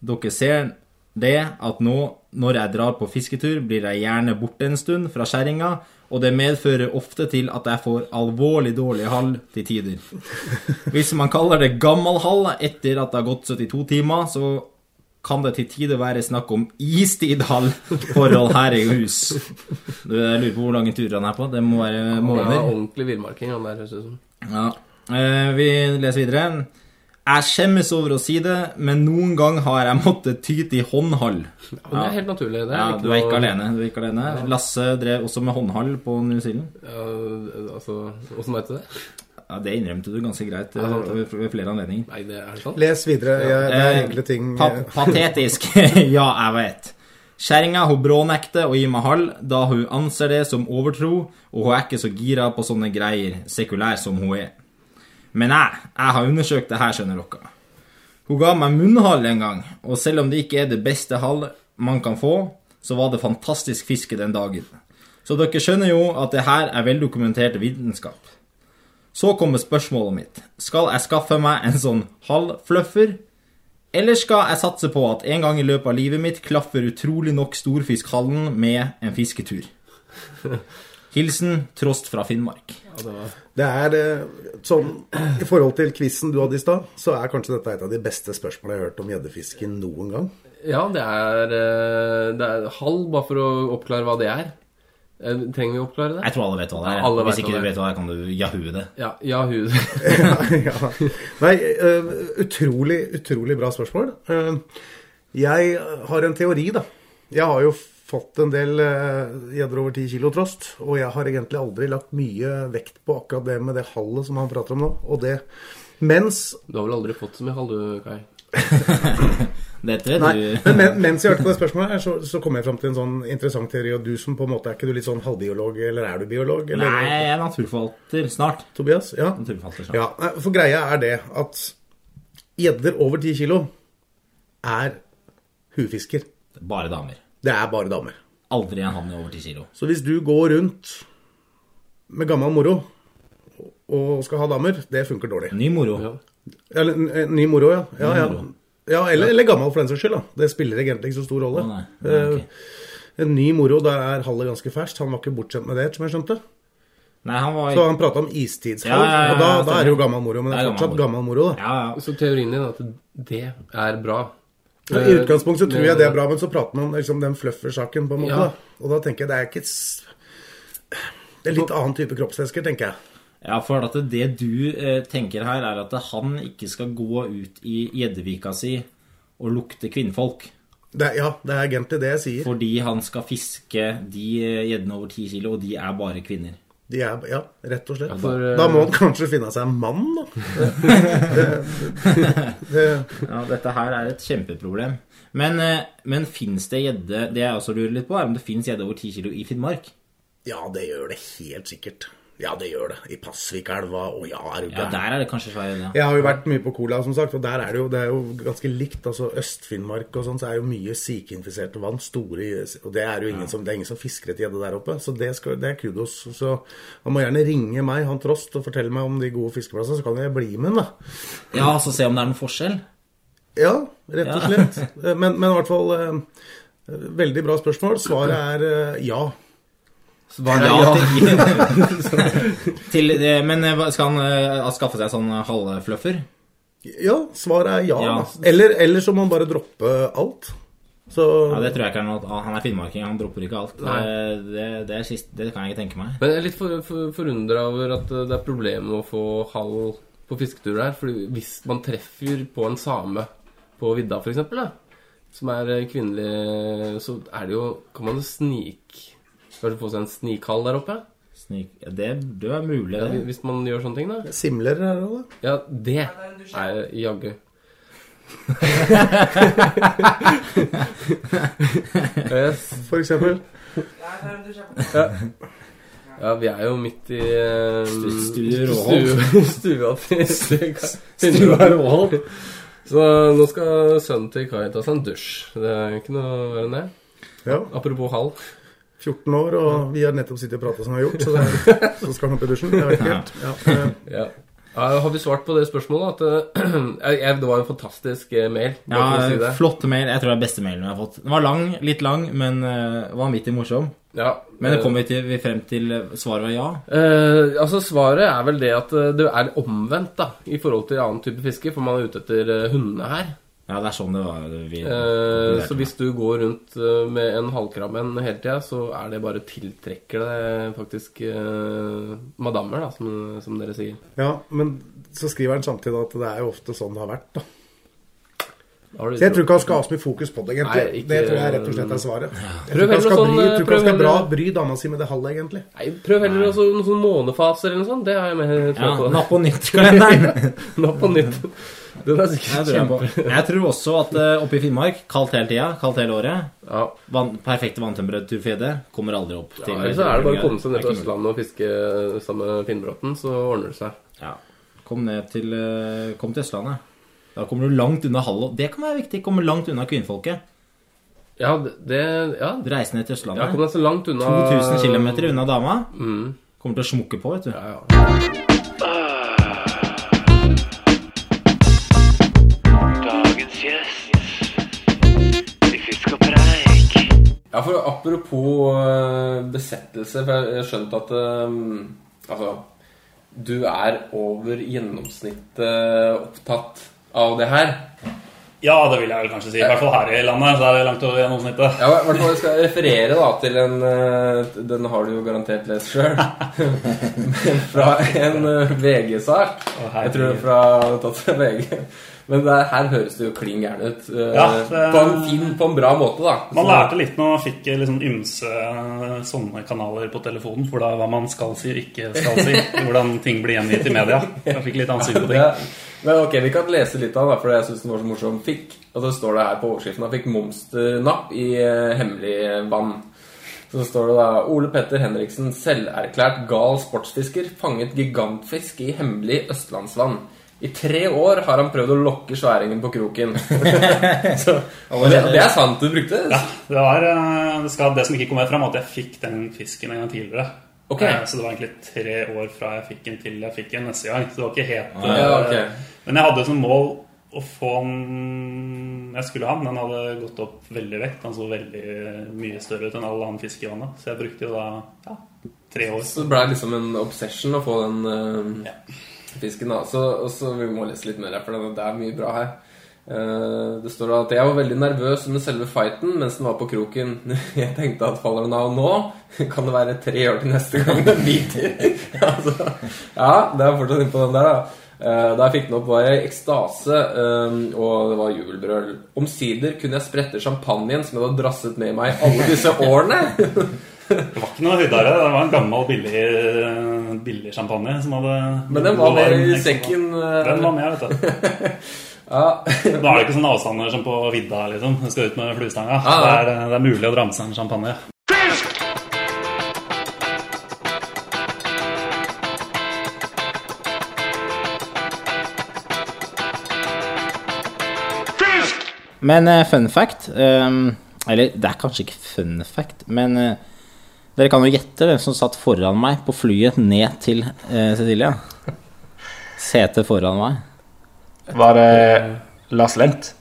Dere ser det at nå når jeg drar på fisketur, blir jeg gjerne borte en stund fra skjæringa, og det medfører ofte til at jeg får alvorlig dårlig hall til tider. Hvis man kaller det gammel hall etter at det har gått 72 timer, så kan det til tider være snakk om istidhall-forhold her i hus. Du, jeg lurer på hvor lange turer han er på. Det må være Han er ordentlig villmarking, han der, høres det ut som. Ja. Eh, vi leser videre. Jeg skjemmes over å si det, men noen gang har jeg måttet ty til håndhall. Ja, det er helt naturlig. Det er Ja, du er ikke noe- alene. Du er ikke alene. Lasse drev også med håndhall på New Zealand. Ja, altså, Åssen veit du det? Ja, Det innrømte du ganske greit eh, Ja, ja. ved ved flere anledninger. Nei, det er sant? Les videre. Jeg, det er Eh, enkle ting. Pa patetisk. ja, jeg vet. Kjerringa hun brånekter å gi meg hall, da hun anser det som overtro, og hun er ikke så gira på sånne greier, sekulær som hun er. Men jeg, jeg har undersøkt det her, skjønner dere. Hun ga meg munnhall en gang, og selv om det ikke er det beste hall man kan få, så var det fantastisk fiske den dagen. Så dere skjønner jo at det her er veldokumentert vitenskap. Så kommer spørsmålet mitt. Skal jeg skaffe meg en sånn halvfluffer? Eller skal jeg satse på at en gang i løpet av livet mitt klaffer utrolig nok storfiskhallen med en fisketur? Hilsen Trost fra Finnmark. Ja, Det er eh, sånn I forhold til quizen du hadde i stad, så er kanskje dette et av de beste spørsmålene jeg har hørt om gjeddefiske noen gang. Ja, det er, eh, det er halv, bare for å oppklare hva det er. Eh, Trenger vi å oppklare det? Jeg tror alle vet hva det er. Alle Hvis ikke du er. vet hva det er, kan du jahue det. Ja, Yahoo. ja. Nei, eh, utrolig, utrolig bra spørsmål. Jeg har en teori, da. Jeg har jo fått en del eh, gjedder over 10 kilo trost, og jeg har egentlig aldri lagt mye vekt på akkurat det med det hallet som han prater om nå. Og det mens Du har vel aldri fått så mye hall, du, Kai? Dette Nei, du men men- mens jeg hørte på det spørsmålet, her, så, så kom jeg fram til en sånn interessant teori. Og du som på en måte Er ikke du litt sånn halvbiolog, eller er du biolog? Eller? Nei, jeg er naturforvalter snart. Tobias? Ja. Naturforvalter snart. ja. For greia er det at gjedder over 10 kilo er hufisker. Bare damer. Det er bare damer. Aldri en hann over 10 kilo. Så hvis du går rundt med gammel moro og skal ha damer, det funker dårlig. Ny moro. Eller n- ny moro, ja. ja, ja. ja eller, eller gammel for den saks skyld. da. Det spiller egentlig ikke så stor rolle. Å, nei. Nei, ok. Eh, En ny moro, der er hallet ganske ferskt. Han var ikke bortskjemt med det, som jeg skjønte. Nei, han var Så han prata om istidshall, Ja, ja, ja, og da, da er det jo gammel moro. Men det er Det er fortsatt gammel gammel moro, da. Ja, ja. Så teorien din er at det er bra? Ja, I utgangspunktet så tror jeg det er bra, men så prater man om liksom, den fluffer-saken, på en måte. Ja. Da. Og da tenker jeg det er ikke Det er litt annen type kroppsvæsker, tenker jeg. Ja, for at det du eh, tenker her, er at han ikke skal gå ut i gjeddevika si og lukte kvinnfolk. Det ja, det er egentlig det jeg sier. Fordi han skal fiske de eh, gjeddene over 10 kilo, og de er bare kvinner. De er, ja, rett og slett. for, eh, da må han kanskje finne seg en mann, da. Det, det, det, Ja, dette her er et kjempeproblem. Men, eh, men fins det gjedde Det jeg også lurer litt på, er om det fins gjedde over 10 kilo i Finnmark? Ja, det gjør det helt sikkert. Ja, det gjør det. I Pasvikelva, og ja, er Ja, der er det kanskje Sverige, ja. Jeg har jo vært mye på Cola, som sagt, og der er det jo, det er jo ganske likt. altså Øst-Finnmark og sånn, så er jo mye sikeinfiserte vann store, og det er jo ingen, som, det er ingen som fisker etter gjedde der oppe. Så det, skal, det er kudos. Så han må gjerne ringe meg, han Trost, og fortelle meg om de gode fiskeplassene, så kan jeg bli med, da. Ja, så se om det er noen forskjell. Ja, rett og Ja. slett. Men, men i hvert fall eh, Veldig bra spørsmål. Svaret er eh, ja. Svaret er ja. Til, til, det- men eh, skal han eh, skaffe seg sånn halvfluffer? Ja, svaret er ja. Ja. Eller, eller så må han bare droppe alt. Så Ja, det tror jeg ikke er noe ah, Han er finnmarking, han dropper ikke alt. Det, det, det, er sist, det kan jeg ikke tenke meg. Men jeg er litt for, for, forundra over at eh, det er problemer med å få halv på fisketur her. Fordi hvis man treffer på en same på vidda, for eksempel, som er eh, kvinnelig, så er det jo Kan man jo snik Kanskje få seg en snikhall der oppe? Snik, ja, det, det er mulig, Ja, det. hvis man gjør sånne ting, da. Simler her òg, da. Ja, det er jaggu. yes. For eksempel. Ja. ja, vi er jo midt i um, Stu- Studio Råholt. stu- Stua til Stua Råholt. Så nå skal sønnen til Kai ta seg en dusj. Det er ikke noe verre enn det. Ja. Apropos hall. 14 år, og vi har nettopp sittet og prata som vi har gjort, så, det er, så skal han opp i dusjen. Jeg vet ikke helt. Ja, Ja. Har vi svart på det spørsmålet? At, eh, det var en fantastisk eh, mail. Ja, si det. flotte mail. Jeg tror det er beste mailen vi har fått. Den var lang, litt lang, men uh, vanvittig morsom. Ja, Men det kom vi til, vi frem til svaret var ja. Uh, altså Svaret er vel det at det er omvendt da i forhold til annen type fiske, for man er ute etter hundene her. Ja, det er sånn det var. Vi, Eh, så hvis du går rundt eh, med en halvkrabben hele tida, så er det bare tiltrekker det faktisk eh, madammer, da, som, som dere sier. ja, men så skriver han samtidig at det er jo ofte sånn det har vært, da. Så jeg tror ikke han skal ha så mye fokus på det, egentlig. Nei, ikke- det tror jeg rett og slett er svaret. Jeg tror ikke han skal, sånn, bry, ikke han skal bra, bry dama si med det halve, egentlig. Nei, prøv heller også noen sånne månefaser eller noe sånt. Det har jeg med tro Ja, på. Napp og nytt-kalenderen. Napp og nytt. Den er Jeg sikkert kjempe... jeg tror også at uh, oppe i Finnmark, kaldt hele tida, kaldt hele året Ja. van, Perfekte vanntemperatur for gjedde kommer aldri opp til Ja, Eller så er det bare å komme seg ned til. Østlandet og fiske sammen med Finnbråten, så ordner det seg. Ja. Kom ned til, eh, kom til Østlandet. Da kommer du langt unna Hallo. Det kan være viktig. Kommer langt unna kvinnfolket. Ja, det, det Ja, Reise ned til ja Østlandet. kom deg så langt unna 2000 km unna dama. Mm. Kommer til å smukke på, vet du. Ja, ja. Apropos eh, besettelse, for jeg har skjønt at eh, Altså, du er over gjennomsnittet opptatt av det her. Ja, det vil jeg vel kanskje si. I hvert fall her i landet. Så er det langt over gjennomsnittet. Ja, i hvert fall jeg skal referere da til en eh, Den har du jo garantert lest sjøl. Men fra en VG-sak. Jeg tror fra tatt fra VG. Men det, er- her høres det jo klin gæren ut. eh, Ja, det- på, en fin, på en bra måte, da. Man Så- lærte litt når man fikk liksom ymse eh, sånne kanaler på telefonen. For da hva man skal si og ikke skal si. Hvordan ting blir gjengitt i media. Jeg fikk litt ansikt på ting. Ja. Men ok, Vi kan lese litt av den, for jeg syns den var så morsom. Fikk, og så står det her på overskriften fikk monsternapp i eh, hemmelig vann. Så står det da Ole Petter Henriksen, selverklært gal sportsfisker, fanget gigantfisk i hemmelig østlandsvann. I tre år har han prøvd å lokke sværingen på kroken. så, og det, det er sant du brukte? Ja, det, var, eh, det, skal, det som ikke kom med fram, var at jeg fikk den fisken en gang tidligere. Ok. Eh, Så det var egentlig tre år fra jeg fikk den til jeg fikk den neste gang. Så det var ikke helt Ah, ja, okay. Men jeg hadde som mål å få den jeg skulle ha den. Den hadde gått opp veldig vekt. Den så veldig mye større ut enn all annen fisk i vannet. Så jeg brukte jo da ja, tre år. Så det ble liksom en obsession å få den eh, fisken. da Så, og så Vi må lese litt mer, her, for det er mye bra her. Eh, det står at jeg var veldig nervøs under selve fighten mens den var på kroken. Jeg tenkte at faller den av nå, kan det være tre år til neste gang den biter. altså, ja, det er fortsatt innpå den der, da. Eh, Da jeg fikk den opp, var jeg i ekstase, eh, og det var jubelbrøl. Omsider kunne jeg sprette champagnen som jeg hadde drasset med meg alle disse årene. Det var ikke noe høydere. Det var en gammel, billig, billig champagne som hadde Men den var med i sekken? Eh, den var med, vet du. ja. Nå er det ikke sånne avstander som på vidda, liksom. Du skal ut med fluestanga. Ja, ja. det, det, er mulig å dra med seg en champagne. Men eh, fun fact ehm, Eller det er kanskje ikke fun fact, men eh, dere kan jo gjette hvem som satt foran meg på flyet ned til eh, Cecilia. Setet foran meg. Var det Lars Lent?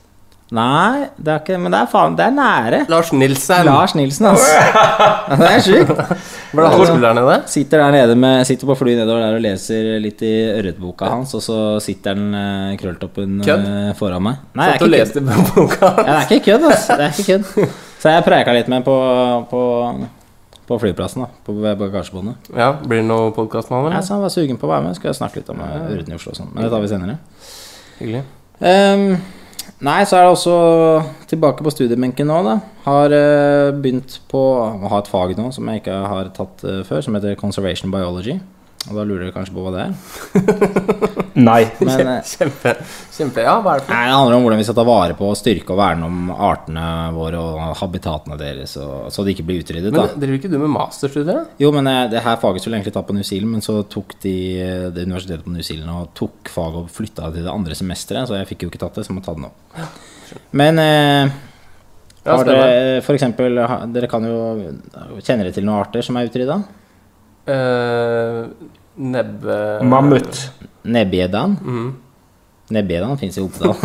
Nei, det er ikke Men det er faen, det er nære. Lars Nilsen. Lars Nilsen, altså. Det er sjukt. Hvordan det han der nede? Sitter der nede med Sitter på flyet nedover der og leser litt i ørretboka hans, og så sitter han eh, krølltoppen Kødd? eh, foran meg. Nei, Satt og er ikke leste kødd. boka Ja, det er ikke kødd, altså. Det er ikke kødd. Så jeg preika litt med på, på, på flyplassen, da. På bagasjebåndet. Ja, Blir det noe podkast med han? Ja, så han var sugen på å være med. Skal jeg snakke litt om eh, ørreten i Oslo og sånn. Men det tar vi senere. Hyggelig. Um, nei, så er det også tilbake på studiebenken nå, da. Har uh, begynt på å ha et fag nå som jeg ikke har tatt uh, før, som heter Conservation Biology. Og da lurer dere kanskje på hva det er? Nei. Men, eh, Kjempe, kjempe Ja, hva er det for Nei, Det handler om hvordan vi skal ta vare på, styrke og verne om artene våre og habitatene deres, og, så de ikke blir utryddet. Men da. driver ikke du med masterstudier? Jo, men eh, det her faget skulle egentlig ta på New Zealand, men så tok de eh, det universitetet på New Zealand og tok faget og flytta det til det andre semesteret, så jeg fikk jo ikke tatt det, så jeg må ta det nå. Men eh, har dere for eksempel Dere kan jo Kjenner dere til noen arter som er utrydda? Eh, nebbe... Mammut. Nebbgjeddaen? Mm. Nebbgjeddaen fins i Oppdal.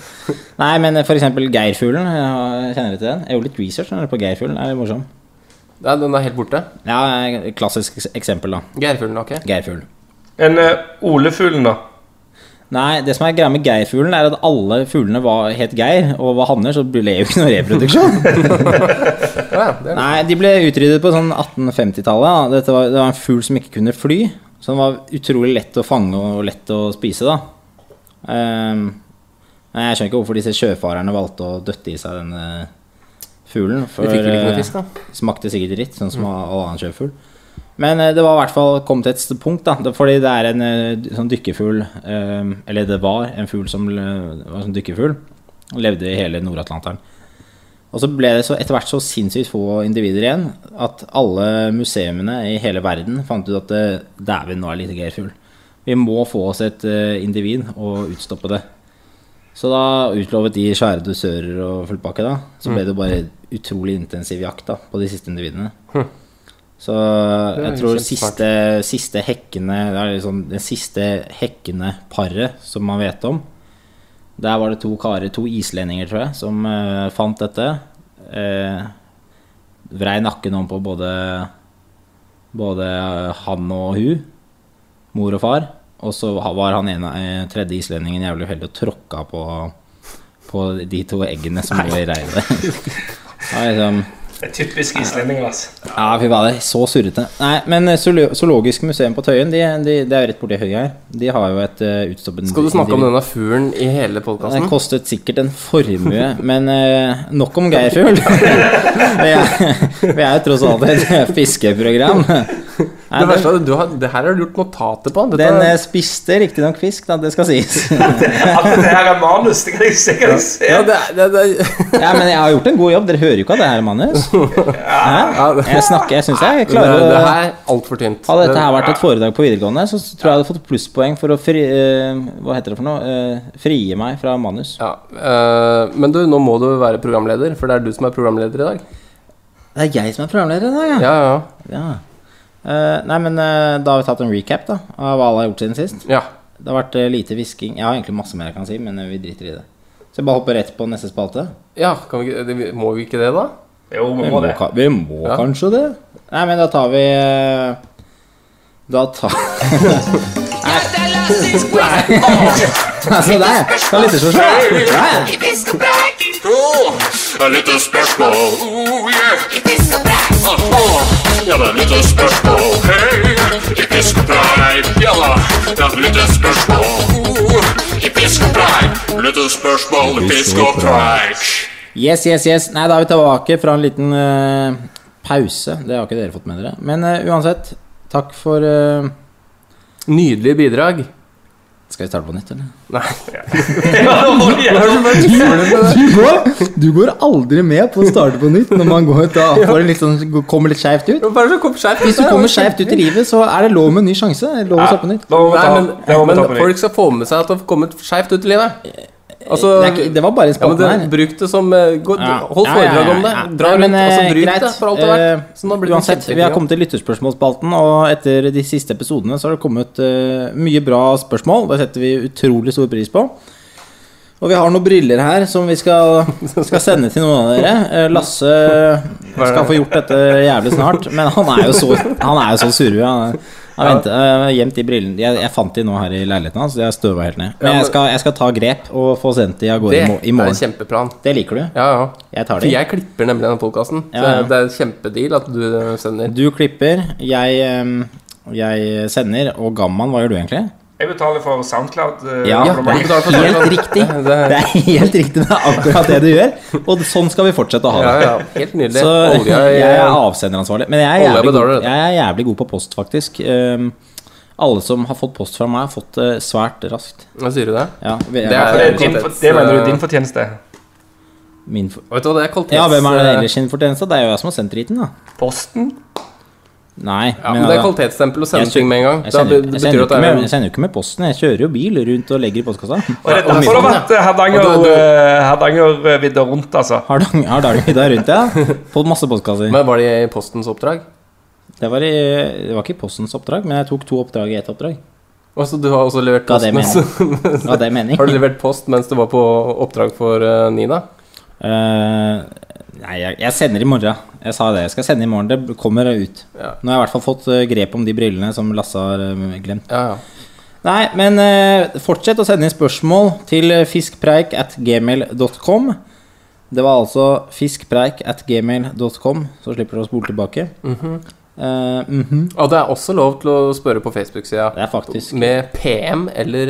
Nei, men for eksempel geirfuglen. Kjenner du til den? Jeg gjorde litt research på geirfuglen. Er det morsom. Ja, den er helt borte. Ja, klassisk eksempel, da. Geirfuglen, ok. Geirfugl. En uh, olefuglen, da? Nei, det som er greia med geirfuglen, er at alle fuglene var, het Geir og var hanner, så ble det jo ikke noe reproduksjon. Nei, de ble utryddet på sånn 1850-tallet. da. Dette var, det var en fugl som ikke kunne fly, så den var utrolig lett å fange og lett å spise, da. Um, jeg skjønner ikke hvorfor disse sjøfarerne valgte å døtte i seg denne fuglen. For De fikk vel ikke noe eh, fisk, smakte sikkert dritt, sånn som Mm. all annen sjøfugl. Men eh, det var i hvert fall kommet til et punkt, da. Fordi det er en eh, sånn dykkerfugl eh, Eller det var en fugl som var sånn dykkerfugl. Levde i hele Nord-Atlanteren. Og så ble det så etter hvert så sinnssykt få individer igjen at alle museumene i hele verden fant ut at eh, dæven, nå er det lite geirfugl. Vi må få oss et eh, individ og utstoppe det. Så da utlovet de svære dusører og full pakke, da. Så ble Mm. det bare utrolig intensiv jakt da, på de siste individene. Hm. Så jeg tror siste, siste hekkene Det er liksom det siste hekkende paret som man vet om. Der var det to karer, to islendinger, tror jeg, som uh, fant dette. Uh, vrei nakken om på både Både han og hun, mor og far. Og så var han ene, eh, tredje islendingen jævlig uheldig og tråkka på, på de to eggene som lå i reiret. Liksom Det er typisk islendinger, altså. ja, fy fader. Så surrete. Nei, men eh, Zoologisk museum på Tøyen, de, de, det er rett borti høyet her. De har jo et uh, utstoppet Skal du snakke om denne fuglen i hele Det Den kostet sikkert en formue, men uh, nok om geirfugl. vi, er, vi er jo tross alt et fiskeprogram. Nei, Det verste er du har, det her har du gjort notater på. Dette, den er... spiste riktignok fisk, da, det skal sies. At det her er manus, det kan jeg se. Kan jeg se. ja, det, det, det, ja, men jeg har gjort en god jobb. Dere hører jo ikke at det her er manus. Ja. Jeg snakker, jeg syns jeg klarer det det her er altfor tynt. Hadde dette her vært et foredrag på videregående, så tror jeg jeg hadde fått plusspoeng for å fri, uh, Hva heter det for noe? Uh, frie meg fra manus. Ja, uh, men du, nå må du være programleder, for det er du som er programleder i dag. Det er jeg som er programleder i dag, ja. Ja, ja. Ja. Eh, nei, men uh, da har vi tatt en recap da av hva alle har gjort siden sist. Ja. Det har vært uh, lite hvisking. Jeg har egentlig masse mer jeg kan si, men vi driter i det. Så jeg bare hopper rett på neste spalte. ja kan vi, det, må vi ikke det, da? Jo, vi Vi må må, det. ka- vi må Ja. kanskje det. Nei, men da tar vi Da tar Nei. Altså, der. Ta litt så Et lite spørsmål, oh yeah. Aha. Ja, det er et hei. I og preik, ja da. Det er et lite spørsmål, oh. I fisk og preik. Lite spørsmål, og preik. Yes, yes, yes. Nei, da er vi tilbake fra en liten uh, pause. Det har ikke dere fått med dere. Men uh, uansett, takk for uh, Nydelige bidrag. Skal vi starte på nytt, eller? Nei. Du går, du går aldri med på å starte på nytt når man går, da får det litt sånn, kommer litt skjevt ut. Hvis du kommer skjevt ut i livet, så er det lov med en ny sjanse. Lov å starte på nytt. Nei, men, folk skal få med seg at du har kommet skjevt ut i livet. Altså, det, ikke, det var bare ja, men spalten det, her. Bruk det som eh, gå, Ja. Hold Ja, foredrag ja, ja, om det. Dra Nei, rundt, men, altså, eh, bruk greit. det for alt det er verdt. Så nå blir det Uansett, vi har kommet til lytterspørsmålsspalten, og etter de siste episodene så har det kommet uh, mye bra spørsmål. Det setter vi utrolig stor pris på. Og vi har noen briller her som vi skal, skal sende til noen av dere. Lasse skal få gjort dette jævlig snart, men han er jo så, han er jo så surre. Ja. venter, jeg gjemt de brillene Jeg, jeg fant de nå her i leiligheten hans, jeg støva helt ned. Ja, Men jeg skal, jeg skal ta grep og få sendt de av gårde Det i morgen. Det er en kjempeplan. Det liker du? Ja, ja. Jeg tar For jeg klipper nemlig denne podkasten. Ja, ja. Det er en kjempedeal at du sender. Du klipper, jeg, ehm, jeg sender, og Gamman, hva gjør du egentlig? Jeg betaler for Soundcloud. eh, Ja, det er helt riktig. Det er helt riktig, det er akkurat det du gjør. Og sånn skal vi fortsette å ha det. Ja, ja, helt nydelig. Så Olje jeg, jeg er avsenderansvarlig. Men jeg er, Olje jævlig god, jeg er jævlig god på post, faktisk. Um, alle som har fått post fra meg, har fått det svært raskt. Hva sier du det? Ja, vi- Det er det, er din, det mener du er din fortjeneste? Min for Vet du hva, det er kvalitets... ja, hvem er det ellers sin fortjeneste? Det er jo jeg som har sendt driten, da. Posten? Nei. Ja, men det er kvalitetsstempel å sende ting med en gang. Jeg sender, det, det ikke det er med, jeg sender ikke med posten. Jeg kjører jo bil rundt og legger i postkassa. Og det er derfor det har vært eh, eh, Hardangervidda rundt, altså. Hardangervidda rundt, ja. Fått masse postkasser. Men var det i Postens oppdrag? Det var, i, det var ikke Postens oppdrag, men jeg tok to oppdrag i ett oppdrag. Altså, du har også levert post det mens? Det? Har du levert post mens du var på oppdrag for eh, Nina? Eh, nei, jeg, jeg sender i morgen. Jeg sa det. Jeg skal sende i morgen. Det kommer ut. Ja. Nå har jeg i hvert fall fått eh, grep om de brillene som Lasse har eh, glemt. Ja, ja. Nei, men eh, fortsett å sende inn spørsmål til eh, fiskpreik at gmail.com. Det var altså fiskpreik at gmail.com, så slipper du å spole tilbake. Mm -hmm. Uh, mm -hmm. Og det er også lov til å spørre på Facebook-sida. Med PM, eller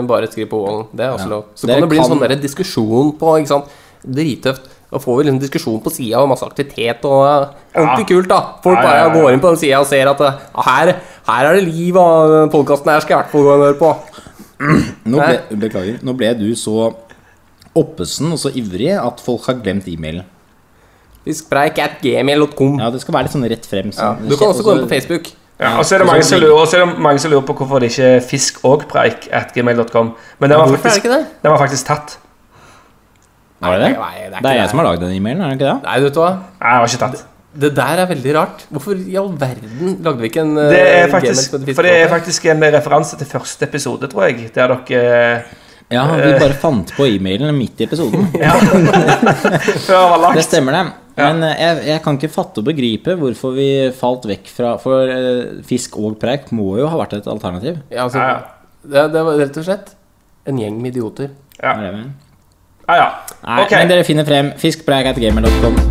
uh, bare skriv på wallen. Det er også Ja. lov. Så Dere kan det bli en sånn diskusjon på ikke sant? Drittøft. Da får vi liksom diskusjon på sida og masse aktivitet og eh, Ordentlig kult, da. Folk Ja, bare ja, ja. går inn på den sida og ser at eh, her, her er det liv, og den podkasten her skal jeg i hvert fall gå og høre på. Nå ble, beklager. Nå ble du så oppesen og så ivrig at folk har glemt e-mailen. Fiskpreik at gmail.com. Ja, det skal være litt sånn rett frem. Ja, sånn. du kan også gå inn på Facebook. Ja, og så er det mange som lurer, er det mange som lurer på hvorfor det ikke er fisk og preik at gmail.com. Men den var, det faktisk, den var faktisk tatt. Var det det? Nei, det er Det ikke er jeg det. som har lagd den e-mailen, er det ikke det? Nei, vet du hva? Nei, jeg var ikke tatt. Det der er veldig rart. Hvorfor i all verden lagde vi ikke en eh, Det er faktisk, som for det er faktisk en referanse til første episode, tror jeg. Der dere Ja, vi bare fant på e-mailen midt i episoden. før var Det stemmer, det. Men eh, jeg, jeg kan ikke fatte og begripe hvorfor vi falt vekk fra For eh, fisk og preik må jo ha vært et alternativ. Ja, altså, Ja, Det, det var rett og slett en gjeng med idioter. Ja. Er? Ja, ja. Nei, okay. men dere finner frem fiskpreik.gamer.com.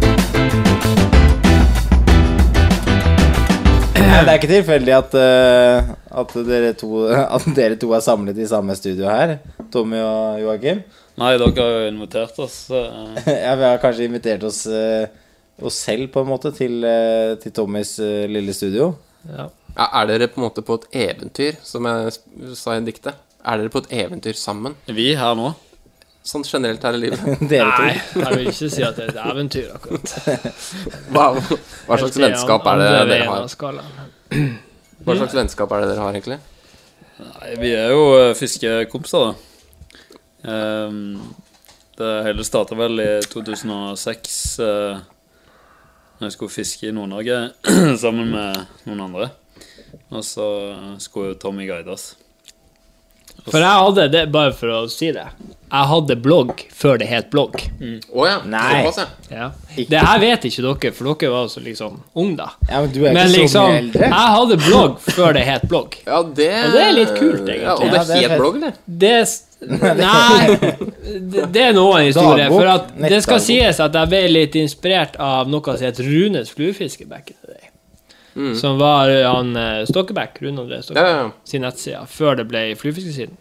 Det er ikke tilfeldig at, uh, at, dere to, at dere to er samlet i samme studio her, Tommy og Joakim. Nei, dere har jo invitert oss. Uh... Ja, vi har kanskje invitert oss, uh, oss selv på en måte til, til Tommys lille studio. Ja. Ja, er dere på en måte på et eventyr, som jeg sa i diktet? Er dere på et eventyr sammen? Vi her nå? Sånn generelt her i livet? Dere Nei, jeg vil ikke si at det er et eventyr, akkurat. Hva, hva slags vennskap er det dere har? Hva slags vennskap er det dere har, egentlig? Nei, vi er jo eh, fiskekompiser, da. Um, det hele starta vel i 2006, uh, når jeg skulle fiske i Nord-Norge sammen med noen andre. Og så skulle jo Tommy guide oss. For jeg hadde det, bare for å si det Jeg hadde blogg før det het blogg. Å ja. Nei. ja. Ja. Det her vet ikke dere, for dere var så liksom unge da. Ja, men du er Men ikke så liksom, mye eldre. jeg hadde blogg før det het blogg. Ja, det Og det er litt kult, egentlig. Ja, og det det het blogg, eller? Det Nei, det, er noe av en historie. For at det skal sies at jeg ble litt inspirert av noe som het Runes fluefiske Mm. Som var han Stokkeback, Rune André Ja, ja, ja. sin nettside, før det ble fluefiskesiden.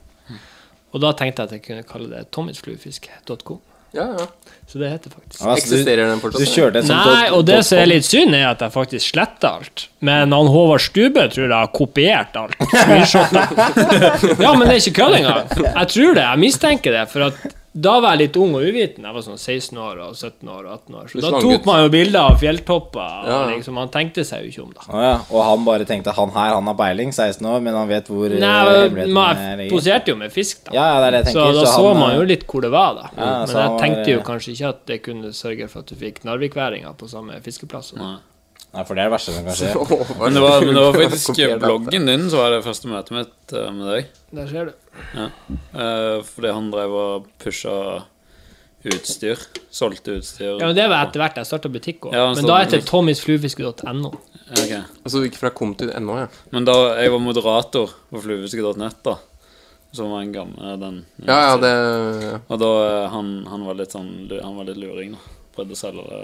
Og da tenkte jeg at jeg kunne kalle det tommisfluefiske.com. ja, ja. Så det heter faktisk Altså, Eksisterer den Du fortsatt? kjørte som Nei, og det som er litt synd, er at jeg faktisk sletter alt. Men han Håvard Stube tror jeg har kopiert alt. Ja, men det er ikke kødd engang. Jeg tror det. Jeg mistenker det. For at da var jeg litt ung og uviten. Jeg var sånn 16 år og 17 år og 18 år. Så da tok man jo bilder av fjelltopper. Ja. Og liksom, man tenkte seg jo ikke om, da. Ja. Og han bare tenkte han her, han har peiling, 16 år, men han vet hvor eh, Nei, man ligger. poserte jo med fisk, da. Ja, ja, det er det jeg så tenker. da Så så, han, man eh, jo litt hvor det var, da. Ja, Men jeg var, tenkte jo eh, kanskje ikke at det kunne sørge for at du fikk narvikværinga på samme fiskeplass. Nei, for det er det verste som kan skje. Men det var, men det var faktisk bloggen din som var det første møtet mitt eh, med deg. Der ser du. Ja. Eh, fordi han drev og pusha utstyr. Solgte utstyr. Ja, men Det var etter hvert jeg starta butikk òg. Ja, men da heter det tommysfluefiske.no. Ok. Altså du gikk fra kom til ennå, ja. Men da jeg var moderator på fluefiske.nett, da som var en gammel den Ja, ja, det- Og da eh, han, han var litt sånn Han var litt luring, da. Prøvde å selge det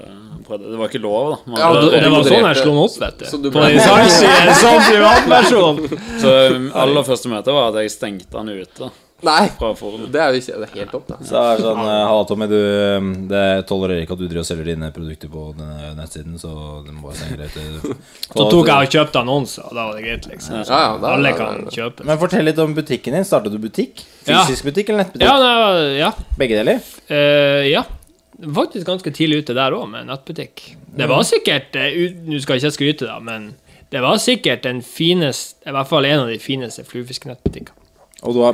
prøvde, Det var ikke lov, da. Man- Ja, du, det var sånn jeg slo opp, vet du. Så du På ble- en salgsside, som privatperson. Så um, aller første møte var at jeg stengte han ute. Nei, det er jo ikke det er helt topp, da. Så er det sånn eh, Halla, Tommy. Du, eh, det tolererer ikke at du driver og selger dine produkter på denne nettsiden, så du må bare stenge det ute. Så tok jeg og kjøpte annonser, og da var det greit, liksom. Ja, ja, da- Alle da- kan kjøpe. Men fortell litt om butikken din. Startet du butikk? Ja. Fysisk butikk eller nettbutikk? Ja, da, ja. Begge deler? Uh, ja. Faktisk ganske tidlig ute der òg, med nettbutikk. Det var sikkert eh, Nå skal jeg ikke skryte, da, men det var sikkert den fineste I hvert fall en av de fineste fluefiskenettbutikkene.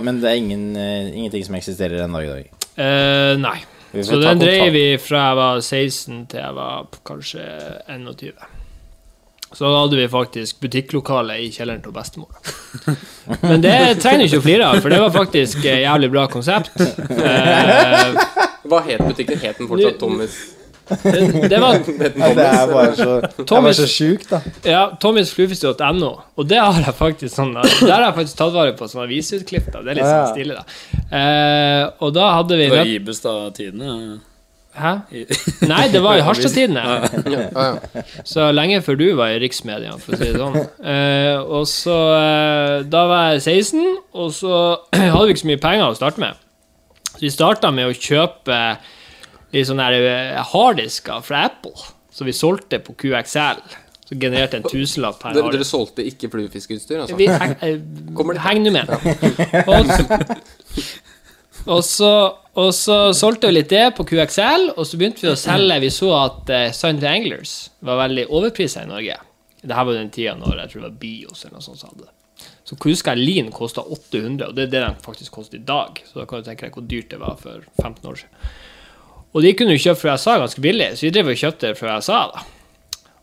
Men det er ingen, eh, ingenting som eksisterer dag i dag? Eh, nei. Så den drev vi fra jeg var 16 til jeg var kanskje 21. Så hadde vi faktisk butikklokale i kjelleren til bestemor. Men det trenger du ikke å flire av, for det var faktisk et jævlig bra konsept. Eh, Hva het butikken? Het den fortsatt Thomas? Det, det var Det er bare så- det bare så sjukt, da. Ja, tommysfluefisk.no. Og det har jeg faktisk sånn Der har jeg faktisk tatt vare på sånne avisutklipp. Det er litt Ja. sånn stilig, da. Eh, og da hadde vi Det var nett- Ibestad Tidende. Hæ? Nei, det var i Harstad-tidene. Så lenge før du var i riksmedia, for å si det sånn. Eh, og så eh, Da var jeg 16, og så hadde vi ikke så mye penger å starte med. Så vi starta med å kjøpe litt sånne eh, harddisker fra Apple, så vi solgte på QXL. Så genererte en tusenlapp per harddisk. dere solgte ikke fluefiskeutstyr, altså? Vi, heng, heng nå med. Og, og, så, og så solgte vi litt det på QXL, og så begynte vi å selge Vi så at uh, Sunday Anglers var veldig overprisa i Norge. Det her var den tida når jeg tror det var Bios eller noe sånt som hadde det. Så jeg Lean kosta 800, og det er det den faktisk koster i dag. Så da kan du tenke deg hvor dyrt det var for 15 år siden. Og de kunne jo kjøpt fra USA ganske billig, så vi drev og kjøpte fra USA. da.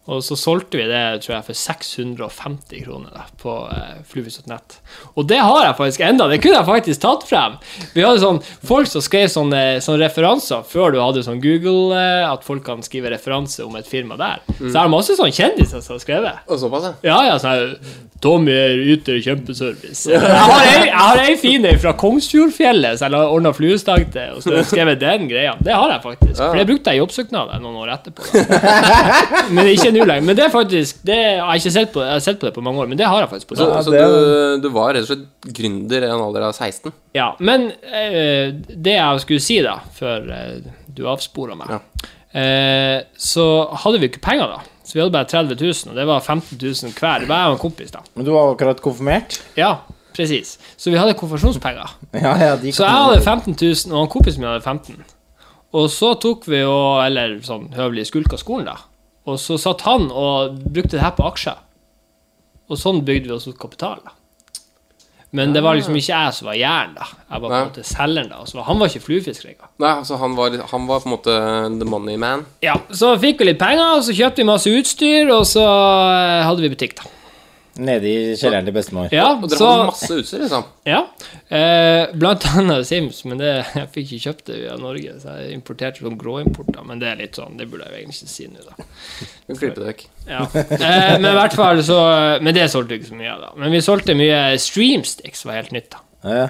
Og så solgte vi det tror jeg, for 650 kroner da, på eh, fluefisk.nett. Og det har jeg faktisk enda, det kunne jeg faktisk tatt frem. Vi hadde sånn folk som skrev sånne, sånne referanser før du hadde sånn Google, eh, at folk kan skrive referanse om et firma der. Så jeg har masse sånne kjendiser som har skrevet. Og såpass, ja. Ja, sånn Tommy er yter kjempeservice. Jeg har ei, jeg har ei fin ei fra Kongsfjordfjellet som jeg ordna fluestang til, og så skrev jeg den greia. Det har jeg faktisk. For det brukte jeg i jobbsøknaden noen år etterpå. Da. Men ikke nå lenger. Men det er faktisk det, Jeg har ikke sett på, jeg har sett på det på mange år, men det har jeg faktisk på Så, ja, så du, du var rett og slett gründer i en alder av 16? Ja, men eh, det jeg skulle si da, før eh, du avspora meg, eh, så hadde vi ikke penger da. Så vi hadde bare 30 000, og det var 15 000 hver. Det var jeg og en kompis, da. Men du var akkurat konfirmert? Ja, presis. Så vi hadde konfirmasjonspenger. Ja, ja, så jeg hadde 15 000, og han kompisen min hadde 15 Og så tok vi og, eller sånn høvelig skulka skolen, da. Og så satt han og brukte det her på aksjer. Og sånn bygde vi oss opp kapital, da. Men det var liksom ikke jeg som var jern, da. Jeg var på en måte selgeren, da. Så han var ikke fluefisker engang. Nei, altså han var, han var på en måte the money man? Ja, så fikk vi litt penger, og så kjøpte vi masse utstyr, og så eh, hadde vi butikk, da. Nede i kjelleren til bestemor. Ja, Og dere så- hadde masse utstyr, liksom? Ja. Eh, blant annet Sims, men det, jeg fikk ikke kjøpt det via Norge, så jeg importerte sånn gråimporter, men det er litt sånn, det burde jeg jo egentlig ikke si nå, da. Vi klipper det vekk. Ja. Eh, men i hvert fall så Men det solgte vi ikke så mye av, da. Men vi solgte mye Streamsticks, var helt nytt, da. Ja.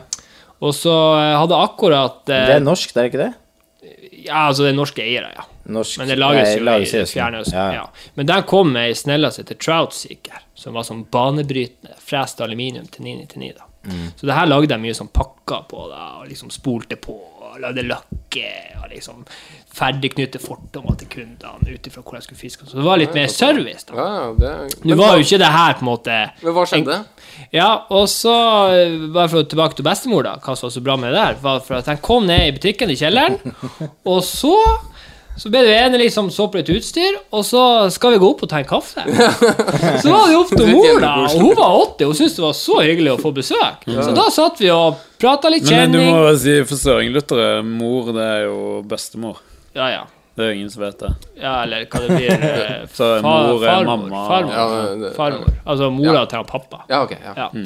Og så eh, hadde akkurat eh, Det er norsk, det er ikke det? Ja, altså det er norske eiere, ja. Norsk, Men det lages jo i Fjernøsten. Ja. Ja. Men den kom med ei snella som heter Troutseeker, som var sånn banebrytende. Frest aluminium til 999, da. Mm. Så det her lagde jeg mye sånn pakker på, da, og liksom spolte på. og lagde løkke og liksom ferdigknytte fordommer til kundene ut ifra hvor jeg skulle fiske. Så det var litt mer service, da. Ja, det Nå var jo ikke det her på en måte Men hva skjedde? Ja, og så, eh, bare for å tilbake til bestemor, da, hva som var så bra med det der, var for at jeg kom ned i butikken i kjelleren, og så så ble du enig liksom, så på litt utstyr, og så skal vi gå opp og ta en kaffe. Så var det opp til mor, da, og hun var 80, og hun syntes det var så hyggelig å få besøk. Så da satt vi og prata litt kjenning. Men du må må si for søringlyttere, mor det er jo bestemor. Ja, ja. Det er jo ingen som vet det. Ja, eller hva det blir. eh, Så mor er farmor, mamma. Farmor. Ja, det- farmor. Altså mora Ja. til pappa. Ja, ok. Ja. Ja. Mm.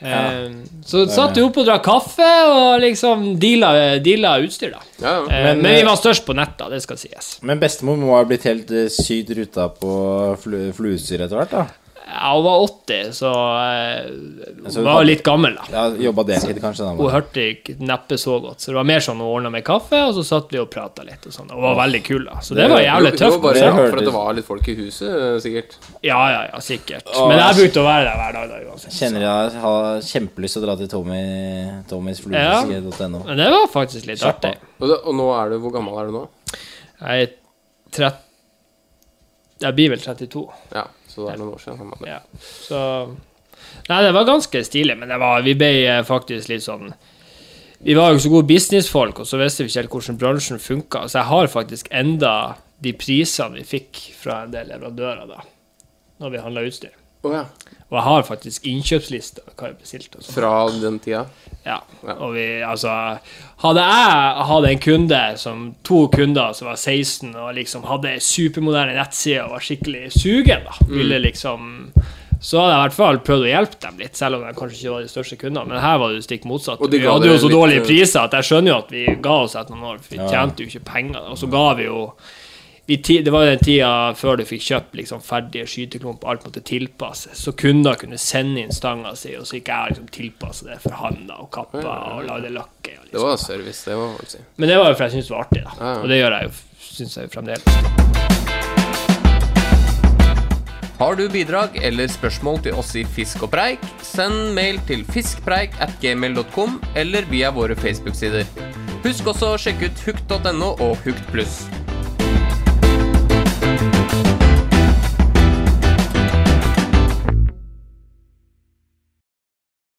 Eh, så satt vi oppe og drakk kaffe og liksom deala, deala utstyr, da. Ja, ja. Men, men, vi eh, var størst på nett, da. Det skal sies. Men bestemor må ha blitt helt eh, sydd ruta på flu, fluestyr etter hvert, da? Hun var 80, så eh, hun hun var litt gammel, da. Ja, Jobba deltid, kanskje? da Hun hørte ikke neppe så godt, så det var mer sånn hun ordna med kaffe, og så satt vi og prata litt og sånn. Hun var veldig kul, da. Så det var jævlig tøft. Du var bare for at det var litt folk i huset, eh, sikkert. Ja, ja, ja, sikkert. Men jeg jeg- brukte å være der hver dag, da, uansett. Kjenner jeg har kjempelyst til å dra til Tommy, Tommys Ja. Men det var faktisk litt Kjapp, artig. Og, det, og nå er du Hvor gammel er du nå? Jeg er 30 Jeg blir vel 32. Ja, så det er noen år siden. Ja, så Nei, det var ganske stilig, men det var, vi ble eh, faktisk litt sånn Vi var jo så gode businessfolk, og så visste vi ikke helt hvordan bransjen funka, så jeg har faktisk enda de prisene vi fikk fra en del leverandører da, når vi handla utstyr. Å ja. Og jeg har faktisk innkjøpsliste hva jeg bestilte. sånn. Fra den tida? Ja. Og vi, altså Hadde jeg hatt en kunde som to kunder som var 16 og liksom hadde supermoderne nettsider og var skikkelig sugen, da, Mm. ville liksom så hadde jeg i hvert fall prøvd å hjelpe dem litt, selv om jeg kanskje ikke var de største kundene. Men her var det jo stikk motsatt. De Vi hadde jo så litt, dårlige eh, priser at jeg skjønner jo at vi ga oss etter noen år. For vi Ja. tjente jo ikke penger. Og så ga vi jo Det var jo den tida før du fikk kjøpt liksom ferdige skyteklumper, alt måtte tilpasses. Så kunder kunne sende inn stanga si, og så gikk jeg liksom tilpasse det for handa og kappa og lagde lakke. Liksom. Det var service, det var faktisk. Men det var jo for jeg syntes det var artig, da. Og det gjør jeg jo, syns jeg jo fremdeles. Har du bidrag eller spørsmål til oss i Fisk og preik, send mail til fiskpreik at gmail.com eller via våre Facebook-sider. Husk også å sjekke ut hukt.no og Hukt pluss.